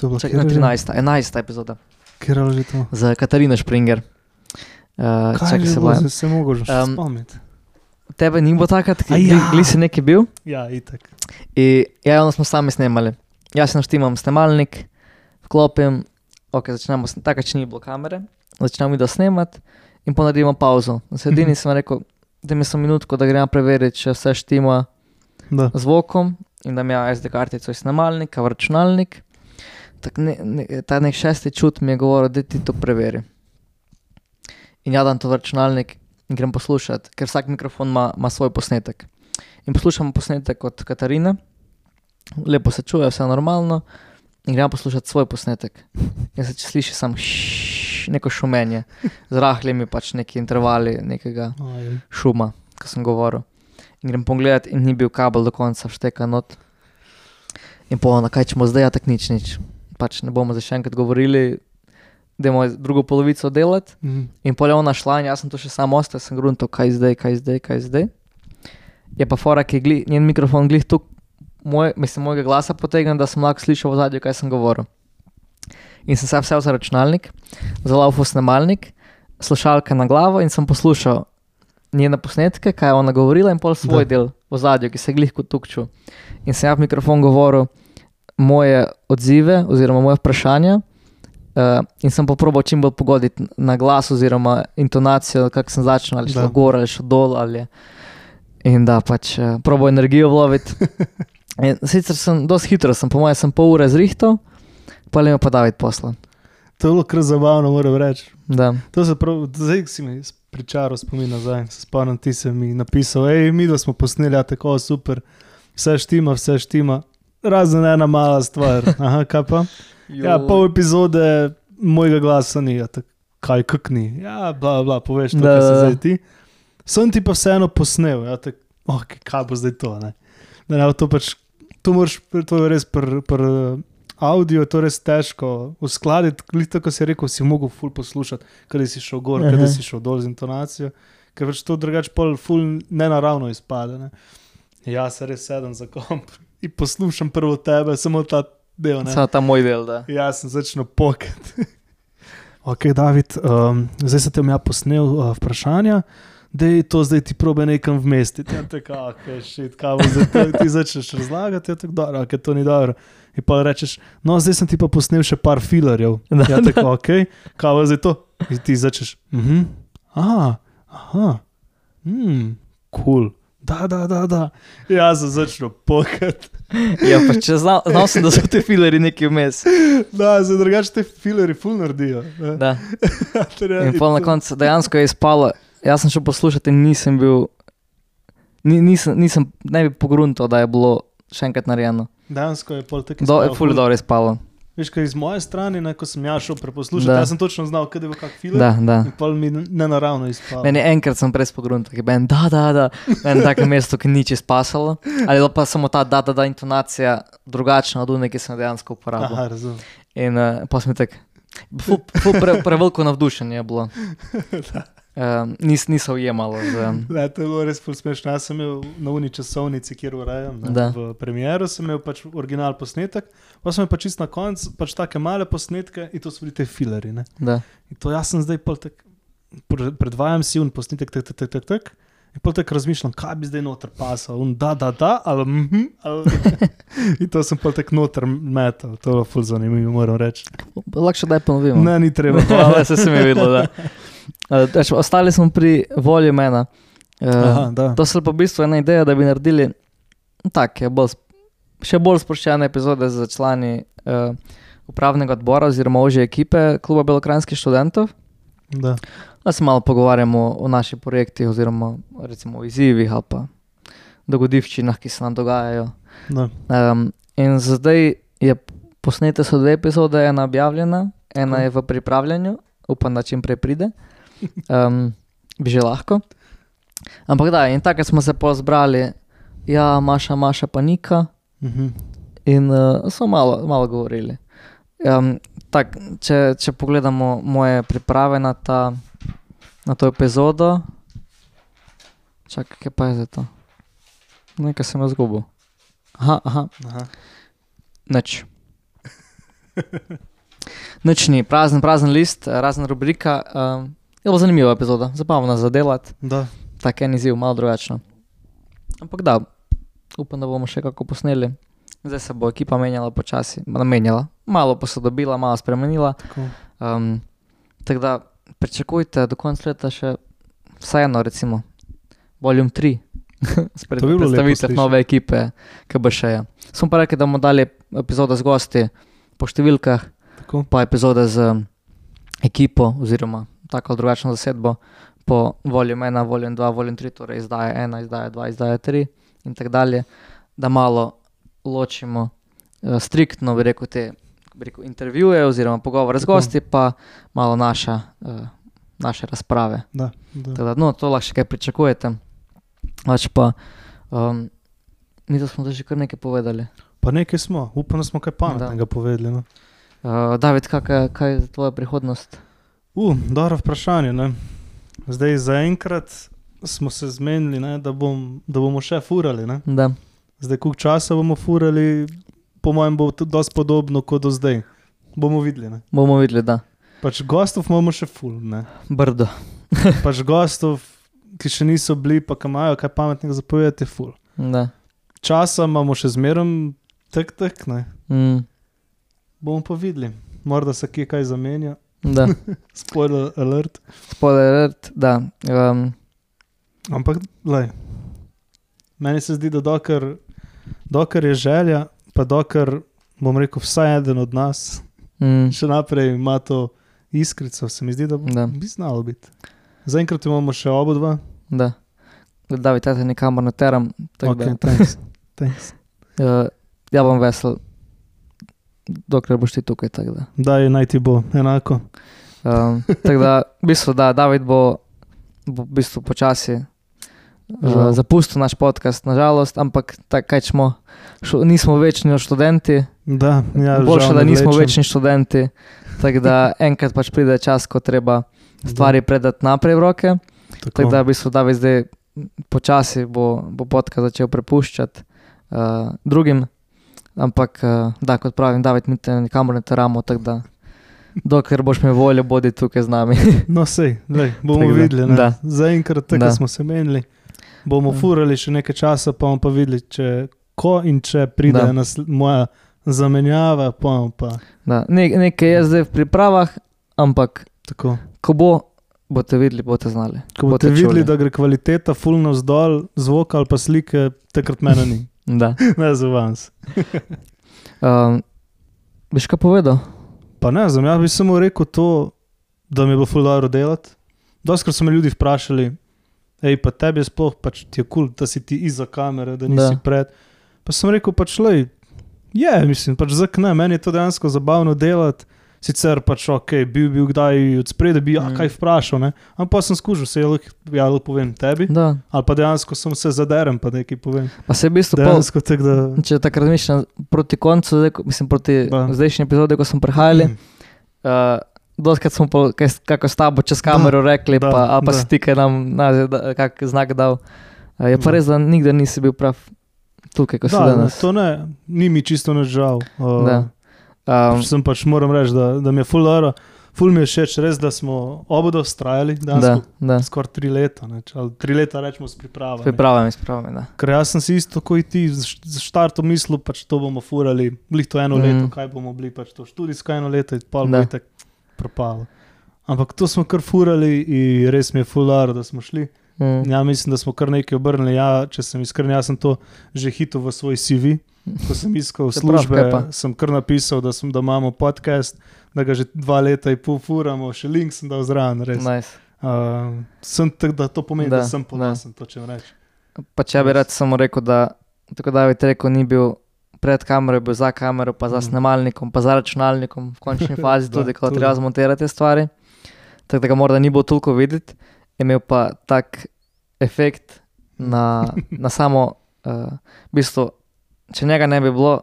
To je bilo čakaj, ne 13. 11. epizoda Kjer je že to? z Katarino Springer. Uh, Kaj čakaj, se bojim. zdaj se mogo že Em, spomniti. Tebe ni bilo takrat, ki ja. ja. si nekaj bil. Ja, itak. In ja, ono smo sami snemali. Jaz si naštimam snemalnik, vklopim, ok, začnemo, takrat še ni bilo kamere, začnemo da snemati in ponaredimo pauzo. Na sredini Mhm. sem rekel, da mi sem minutko, da grem preveriti, če vse štima Da. zvokom in da mi je SD kartico iz snemalnika, v računalnik. Tak ne, ne, ta nek šesti čut mi je govoril, da ti to preveri. In ja, dam to v računalnik in grem poslušati, ker vsak mikrofon ima, ima svoj posnetek. In poslušamo posnetek od Katarine, lepo se čuje, vse je normalno, in grem poslušati svoj posnetek. In se če sliši samo šš, neko šumenje, z rahlimi pač neki intervali nekega šuma, ko sem govoril. In grem pogledat, in ni bil kabel do konca všteka not. In pa na kaj ćemo zdaj, ja, tak nič, nič. Pač ne bomo zdaj še enkrat govorili, da imamo drugo polovico delati. mhm. In pol je ona šla, in jaz sem tu še sam ostal, sem grunto, kaj zdaj, kaj zdaj, kaj zdaj. Je pa fora, ki je gli, njen mikrofon glih tu, moj, mislim, mojega glasa potegnem, da sem lahko slišal v zadju, kaj sem govoril. In sem se vse za računalnik, zalaufal snemalnik, slušalka na glavo in sem poslušal njene posnetke, kaj je ona govorila, in pol svoj Da. del v zadju, ki se je glih kot tukču. In sem ja v mikrofon govoril moje odzive oziroma moje vprašanja. Uh, in sem poproval čim bolj pogoditi na glas, oziroma intonacijo, kako sem začel, ali Da. gor ali šlo dol. Ali... In da pač uh, probo energijo vloviti. In sicer sem dosti hitro, sem, po mojem, sem pol ure zrihtal, pa le pa David posla. To je bilo kar zabavno, moram reči. Da. To se prav, zdaj si mi pričaral spomin nazaj. Se spomnim, ti si mi napisal, hej, mi da smo posneli, ja, tako super, vse štima, vse štima. Razen ena mala stvar. Aha, kaj pa? Ja, pol epizode mojega glasa ni, ja, tak, kaj kak ni. Ja, bla, bla, poveš to, Da, se da. zdaj ti. Sem ti pa vseeno posnel, ja, tak, okay, kaj bo zdaj to. Ne? Da, ne, to, pač, to, moraš, to je res pri pr, audio, je to res težko uskladiti. Tako si rekel, si mogel ful poslušati, kaj si šel gor, kaj si šel dol z intonacijo. Ker pač to drugače pol ful nenaravno izpade. Ne? Ja, se res sedem za komp in poslušam prvo tebe, samo ta del. Ne? Samo ta moj del, da. Ja, sem začel pokati. ok, David, um, zdaj sem te ja posnel uh, vprašanja. Da je to zdaj ti probe nekam vmestiti. Ja, tako, okay, shit, kaj bo zdaj, ti začneš razlagati, ja, tako, dobro, okay, to ni dobro. In pa rečeš, no, zdaj sem ti pa posnel še par filarjev. Da, Ja, tako, ok, kaj bo zdaj to? In ti začneš, mhm, aha, aha, hmm, kul. Cool. Da, da, da, da. Jaz sem začel pokati. Ja, pa če znal, znal sem, da so ti fileri neki vmes. Da, za drugače te fileri ful naredijo. ne. Da. In pol na koncu dejansko je izpalo. Jaz sem šel poslušati in nisem bil, ni, nisem, nisem ne bi pogruntal, da je bilo še enkrat narejeno. Dejansko je pol tako Do, je ful dobro izpalo. Veš, kaj iz moje strani, ne, ko sem jaz šel preposlušati, Da. jaz sem točno znal, kaj je bil kak filer. Da, da. In pol mi nenaravno izpalo. Meni enkrat sem prej pogruntal, ki ben, da, da, da, na takem mestu, ki ni čez pasalo. Ali pa samo ta, da, da, da, intonacija drugačna od une, ki sem dejansko uporabil. Aha, razumem. In uh, pa smo tako, ful, ful pre, preveliko navdušenje je bilo. um, nis, niso ujemalo. Z, Ne, to je bilo res smešno. Jaz sem imel na uni časovnici, kjer urejam. Da. V premieru sem imel pač original posnetek, pa sem imel pač čist na koncu pač take male posnetke in to so bili te fileri. Da. To jaz sem zdaj tak, pre- predvajam si un posnetek, tak, tak, tak, tak. In pol tako razmišljam, kaj bi zdaj noter pasal, un da, da, da, ali mhm, ali. In to sem tako noter metal, to je bilo ful zanimivo, moram reči. Lahko še daj ponovimo. Ne, ni treba. Hvala, se sem videl. Uh, reč, ostali smo pri volji mena. Uh, Aha, da. to se pa v bistvu ena ideja, da bi naredili take, bolj, še bolj sproščene epizode za člani uh, upravnega odbora oziroma ožje ekipe kluba Belokranskih študentov. da. Da se malo pogovarjamo o naših projektih, oziroma recimo o izzivih ali pa dogodivščinah, ki se nam dogajajo. da. Um, in zdaj je posnete so dve epizode, ena objavljena, ena je v pripravljanju, upam, da čim prej pride. Um, bi že lahko. Ampak da, in tako smo se pozbrali, ja, Maša, Maša, panika. Mhm. In uh, smo malo, malo govorili. Um, tak, če, če pogledamo moje priprave na, ta, na to epizodo, čakaj, kaj pa je za to? Nekaj sem izgubil. Aha, aha, Aha. nič. Nič ni, prazen, prazen list, razen rubrika. Um, je bila zanimiva epizoda, zabavna za delati, Da. tak en izziv, malo drugačno. Ampak da, upam, da bomo še kako posneli. Zdaj se bo ekipa menjala počasi, menjala, malo posodobila, malo spremenila. Tako. Um, tako da pričakujte do konca leta še vseeno, recimo, volume 3. Spred To bi bilo lepo predstavitev slišati. nove ekipe, ki bo še je. Smo pa rekli, da bomo dali epizode z gosti po številkah, Tako. pa epizode z ekipo, oziroma tako ali drugačno zasedbo, po volume 1, volume 2, volume 3, torej izdaja 1, izdaja 2, izdaja 3 in tako dalje, da malo ločimo uh, striktno, bi rekel, te bi rekel, intervjuje oziroma pogovore z gosti, pa malo naša, uh, naše razprave. Da, da. Tako Da, no, to lahko še kaj pričakujete. Pač pa, um, mi smo že kar nekaj povedali. Pa nekaj smo, upam, da smo kaj pametnega povedali. No. Uh, David, kak, kaj je tvoja prihodnost? Uh, dobro vprašanje. Ne? Zdaj zaenkrat smo se zmenili, ne, da, bom, da bomo še furali. Zdaj, koliko časa bomo furali, po mojem, bo tudi dosti podobno kot do zdaj. Bomo videli. Ne? bomo videli, da. Pač gostov imamo še ful. Ne? Brdo. Pač gostov, ki še niso bili, pa ki imajo kaj pametnega zapovedati, je ful. Da. Časa imamo še zmeraj tek, tek, ne. Mm, Bomo pa videli. Morda se kje kaj zamenja. Da. Spoiler alert. Spoiler alert, da. Um, Ampak, lej, meni se zdi, da dokler, dokler je želja, pa dokler bom rekel, vsaj eden od nas mm, še naprej ima to iskrico, se mi zdi, da Da. bi znalo biti. Zaenkrat imamo še oba dva. da. David, te nikamor ne teram. tako Okay, da, thanks. thanks. uh, ja bom vesel, dokler boš ti tukaj. Da. Da je naj ti bo enako. Um, tako da, v bistvu, da, David bo, bo v bistvu počasi uh, Žal. zapustil naš podcast, nažalost, ampak tako smo, šo, nismo večni študenti, Da, ja, boljše, da nismo vlečem. večni študenti. Tako da enkrat pač pride čas, ko treba stvari predati naprej v roke. Tako. Tako da, v bistvu, David zdaj počasi bo, bo podcast začel prepuščati uh, drugim. Ampak, uh, da, kot pravim, David, mi te nikamor ne teramo, tako da, dokler boš imel voljo, bodi tukaj z nami. No, sej, lej, bomo Tako da, videli. da. Zaenkrat, tako Da. smo se menili, bomo Ja. furali še nekaj časa, pa bomo pa videli, če, ko in če pride Da. nasl- moja zamenjava. Pa, pa, Da, ne, nekaj je zdaj v pripravah, ampak tako. ko bo, boste videli, boste znali. Ko boste Boste videli, čuli. da gre kvaliteta fulno vzdolj, zvok ali pa slike, takrat mene ni. Da. Ne za vas. Um, Biš kaj povedal? Pa ne, znam, jaz bi samo rekel to, da mi je bilo dobro delati. Doskrat so me ljudi vprašali, hej, pa tebi je sploh pač ti je kul, cool, da si ti iza kamere, da nisi Da. pred. Pa sem rekel, pač lej, je, mislim, pač zakaj ne, meni je to dejansko zabavno delati. Sicer pač ok, bil bi kdaj od spredaj, bi mm. Mm. kaj vprašal, ne? ampak pa sem skušal, se je lahko ja, lahko povem tebi, Da. ali pa dejansko sem se zaderem, pa nekaj povem. Pa se v bistvu pol, Dejansko tako da. če tako razmišljam proti koncu, zdaj, mislim proti Da. zdajšnji epizodi, ko smo prihajali, uh, doskrat smo pol, kaj, kako s tabo čez kamero da, rekli, da, pa, pa da. si ti kaj nam naziv, da, kak znak dal. Uh, je pa Da. res, da nikdar nisi bil prav tukaj, ko si Da, ne, danes. to ne, ni mi čisto nič žal. Uh, Da. Um, Sem pač moram reči, da, da mi je full aro. Ful mi je všeč, res, da smo obodo ustrajali, da smo skoraj tri leta. Ne, ali tri leta rečemo s pripravo. ne. Pripravljam, pripravljam. Da. Ker jaz sem si isto kot ti za štartu mislil, pač to bomo furali, blih to eno mm. leto, kaj bomo bili, pač to študijsko eno leto in pol bo tako propalo. Ampak to smo kar furali in res mi je fular, da smo šli. Mm. Ja, mislim, da smo kar nekaj obrnili. Ja, če sem iskren, jaz sem to že hitel v svoj CV. Ko sem iskal službe, pa? sem kar napisal, da, sem, da imamo podcast, da ga že dva leta in pol furamo, še link sem dal zraven. Nice. Uh, sem tak, da to pomeni, da, Da, sem ponosen, to če rečem. Pa če bi rad samo rekel, da tako da bi rekel, ni bil pred kamero, bil za kamero, pa za Mhm. snemalnikom, pa za računalnikom, v končni fazi Da, tudi, ko treba zmontirati te stvari. Tako da ga morda ni bilo toliko videti, imel pa tak efekt na, na samo, uh, v bistvu, če njega ne bi bilo,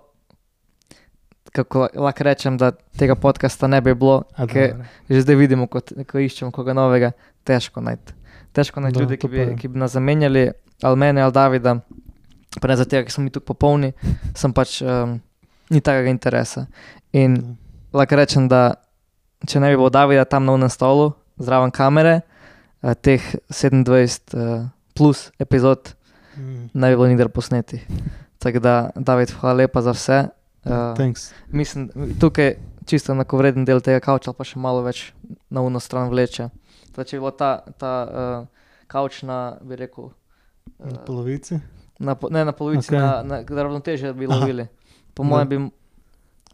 kako lahko rečem, da tega podcasta ne bi bilo, ker že zdaj vidimo, ko, ko iščemo koga novega, težko najti. Težko najti ljudi, ki bi, ki bi nas zamenjali, ali mene, ali Davida. Pa ne zato, ker smo mi tu popolni, sem pač um, ni takega interesa. In lahko rečem, da če ne bi bilo Davida tam na unem stolu, zraven kamere, uh, teh 27 uh, plus epizod Mm. ne bi bilo nikdar posneti. Tako da, David, hvala lepa za vse. Uh, Thanks. mislim, tukaj čisto enakovreden del tega kavča, pa še malo več na uno stran vleče. Zdaj, če je bila ta, ta uh, kavč na, bi rekel, Na uh, polovici. na, po- ne na polovici, okay. na, na ravnotežje bi Aha. lovili. Po Da. mojem bi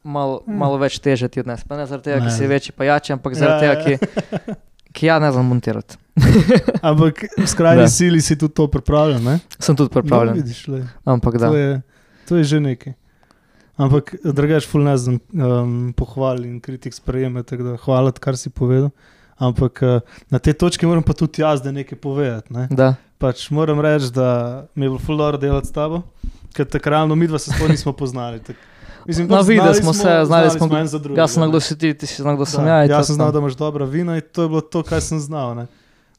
malo, Ja. malo več teže ti odnes. Pa ne zaradi tega, ker si večji pa jači, ampak zaradi Ja, tega, ki, ki ja ne znam montirati. Ampak skrajni sili si tudi to pripravljen. Ne? Sem tudi No, pripravljen. vidiš, lej. Ampak da. to, je, to je že nekaj. Ampak drugač, ful ne znam um, pohvaliti in kritik sprejemati, tako da hvala, kar si povedal. Ampak uh, na tej točki moram pa tudi jaz da nekaj povedati. Ne? da. Pač moram reči, da mi je bilo ful dobro delati s tabo, ker takrat mi dva se sploh nismo poznali. Tak, mislim, No, videli znali smo se, znali smo, en za drugega. Jaz sem znal, kdo si ti, ti si znal, kdo sem ja. Jaz sem znal, da imaš dobra vina in to je bilo to, kar sem znal. ne.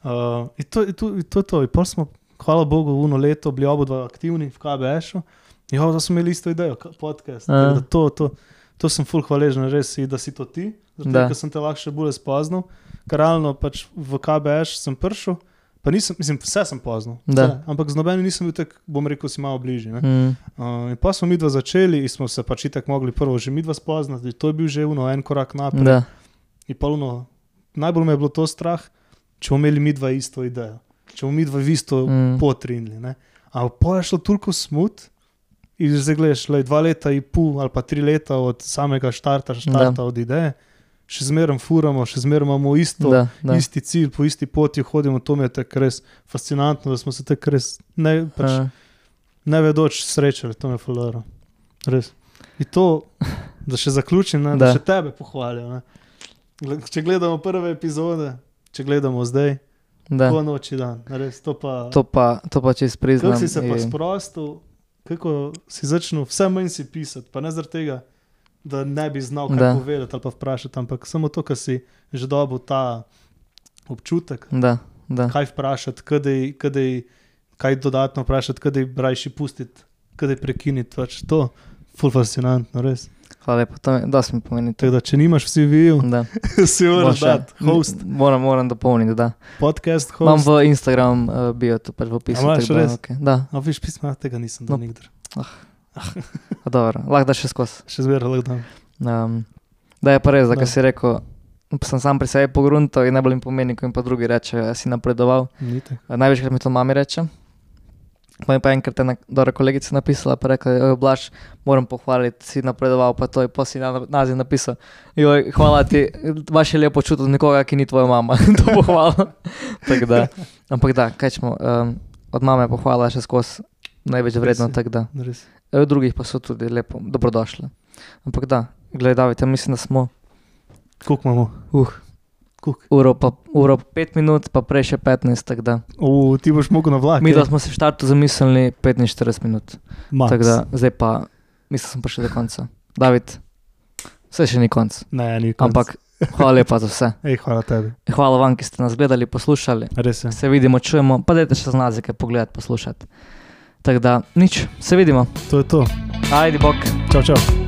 Uh, in to, in to, in to je to. In pol smo, hvala Bogu, uno leto bili oba aktivni v KBŠ-u. In ja, da smo imeli isto idejo, podcast. Ja. Tako da To, to, to sem full hvaležen, res da si to ti, zato ker sem te lahko še bolj spoznal. Ker realno pač v KBŠ sem prišel, pa nisem, mislim, vse sem poznal. Vse, ampak z nobenim nisem bil tak, bom rekel, si malo bližje. Mm, Uh, in pa smo mi dva začeli in smo se pač itak mogli prvo že mi dva spoznati. To je bil že uno, en korak naprej. da. In polno, najbolj me je bilo to strah, če bomo imeli mi dva isto idejo, če bomo mi dva isto mm. Pot rinili. ne. Ampak pa je šlo toliko smut. In zdaj gledaš, lej, dva leta in pol ali pa tri leta od samega štarta, štarta od ideje, še zmeraj furamo, še zmeraj imamo isto, da, da. isti cilj, po isti poti hodimo. To mi je tako res fascinantno, da smo se tako res ne, pač, ne vedoč srečali, to me je fulano. Res. In to, da še zaključim, ne, da. Da. da še tebe pohvalijo. ne. Če gledamo prve epizode, če gledamo zdaj, da. po noči dan, res to pa. To pa, to pa čez priznam. Kako si se pa in- sprostil, kako si začel vse manj si pisati, pa ne zaradi tega, da ne bi znal kaj Da. da. povedati ali pa vprašati, ampak samo to, kar si že dobil ta občutek, Da, da. kaj vprašati, kadej, kadej, kaj dodatno vprašati, kadej rajši pustiti, kadej prekiniti. Pač to, ful fascinantno, res. Hvala lepa, to da smo pomenili. Tako da, če nimaš vsi vijo, Da. si moraš še. dati host, Moram, moram dopolniti, da. podcast Imam host. v Instagram uh, bio, to pač v opisu. A imaš tako da, res? Okay. Da, A viš pisma, tega nisem dal No. nikdar. a dobro, lahko da še skozi. Še zmeraj lahko dam. Um, da je pa res, da, Da. da. si rekel, sem sam pri sebi pogruntal in najbolj jim pomeni, ko jim pa drugi reče, da si napredoval. Največkrat mi to mami reče. Pa mi pa enkrat ena dobra kolegica napisala, pa rekla, oj, Blaž, moram pohvaliti, si napredoval, pa to je pa si na naziv napisal. Joj, hvala ti, baš je lepo čutiti nekoga, ki ni tvoja mama. to pohvala. Tako da, ampak da, kaj smo, um, od mame pohvala še skozi največ vredno, je. tako da. Res. E, drugih pa so tudi lepo, dobrodošle. Ampak da, gledaj, David, ja mislim, da smo Koliko imamo? uh, Koliko? uro, pa, uro pa pet minut, pa prej še 15, tako da. O, ti boš mogel na vlak. Mi ej? da smo se štartu zamislili 45 minut. Tako da, zdaj pa, mislim, smo prišli do konca. David, vse še ni konc. Ne, ni konc. Ampak Hvala lepa za vse. Ej, hvala tebi. Hvala vam, ki ste nas gledali, poslušali. Res je. Se vidimo, čujemo, pa dajte še znati, kaj pogledati, poslušati. Tako da nič, se vidimo. To je to. Ajdi, bok. Čau, čau.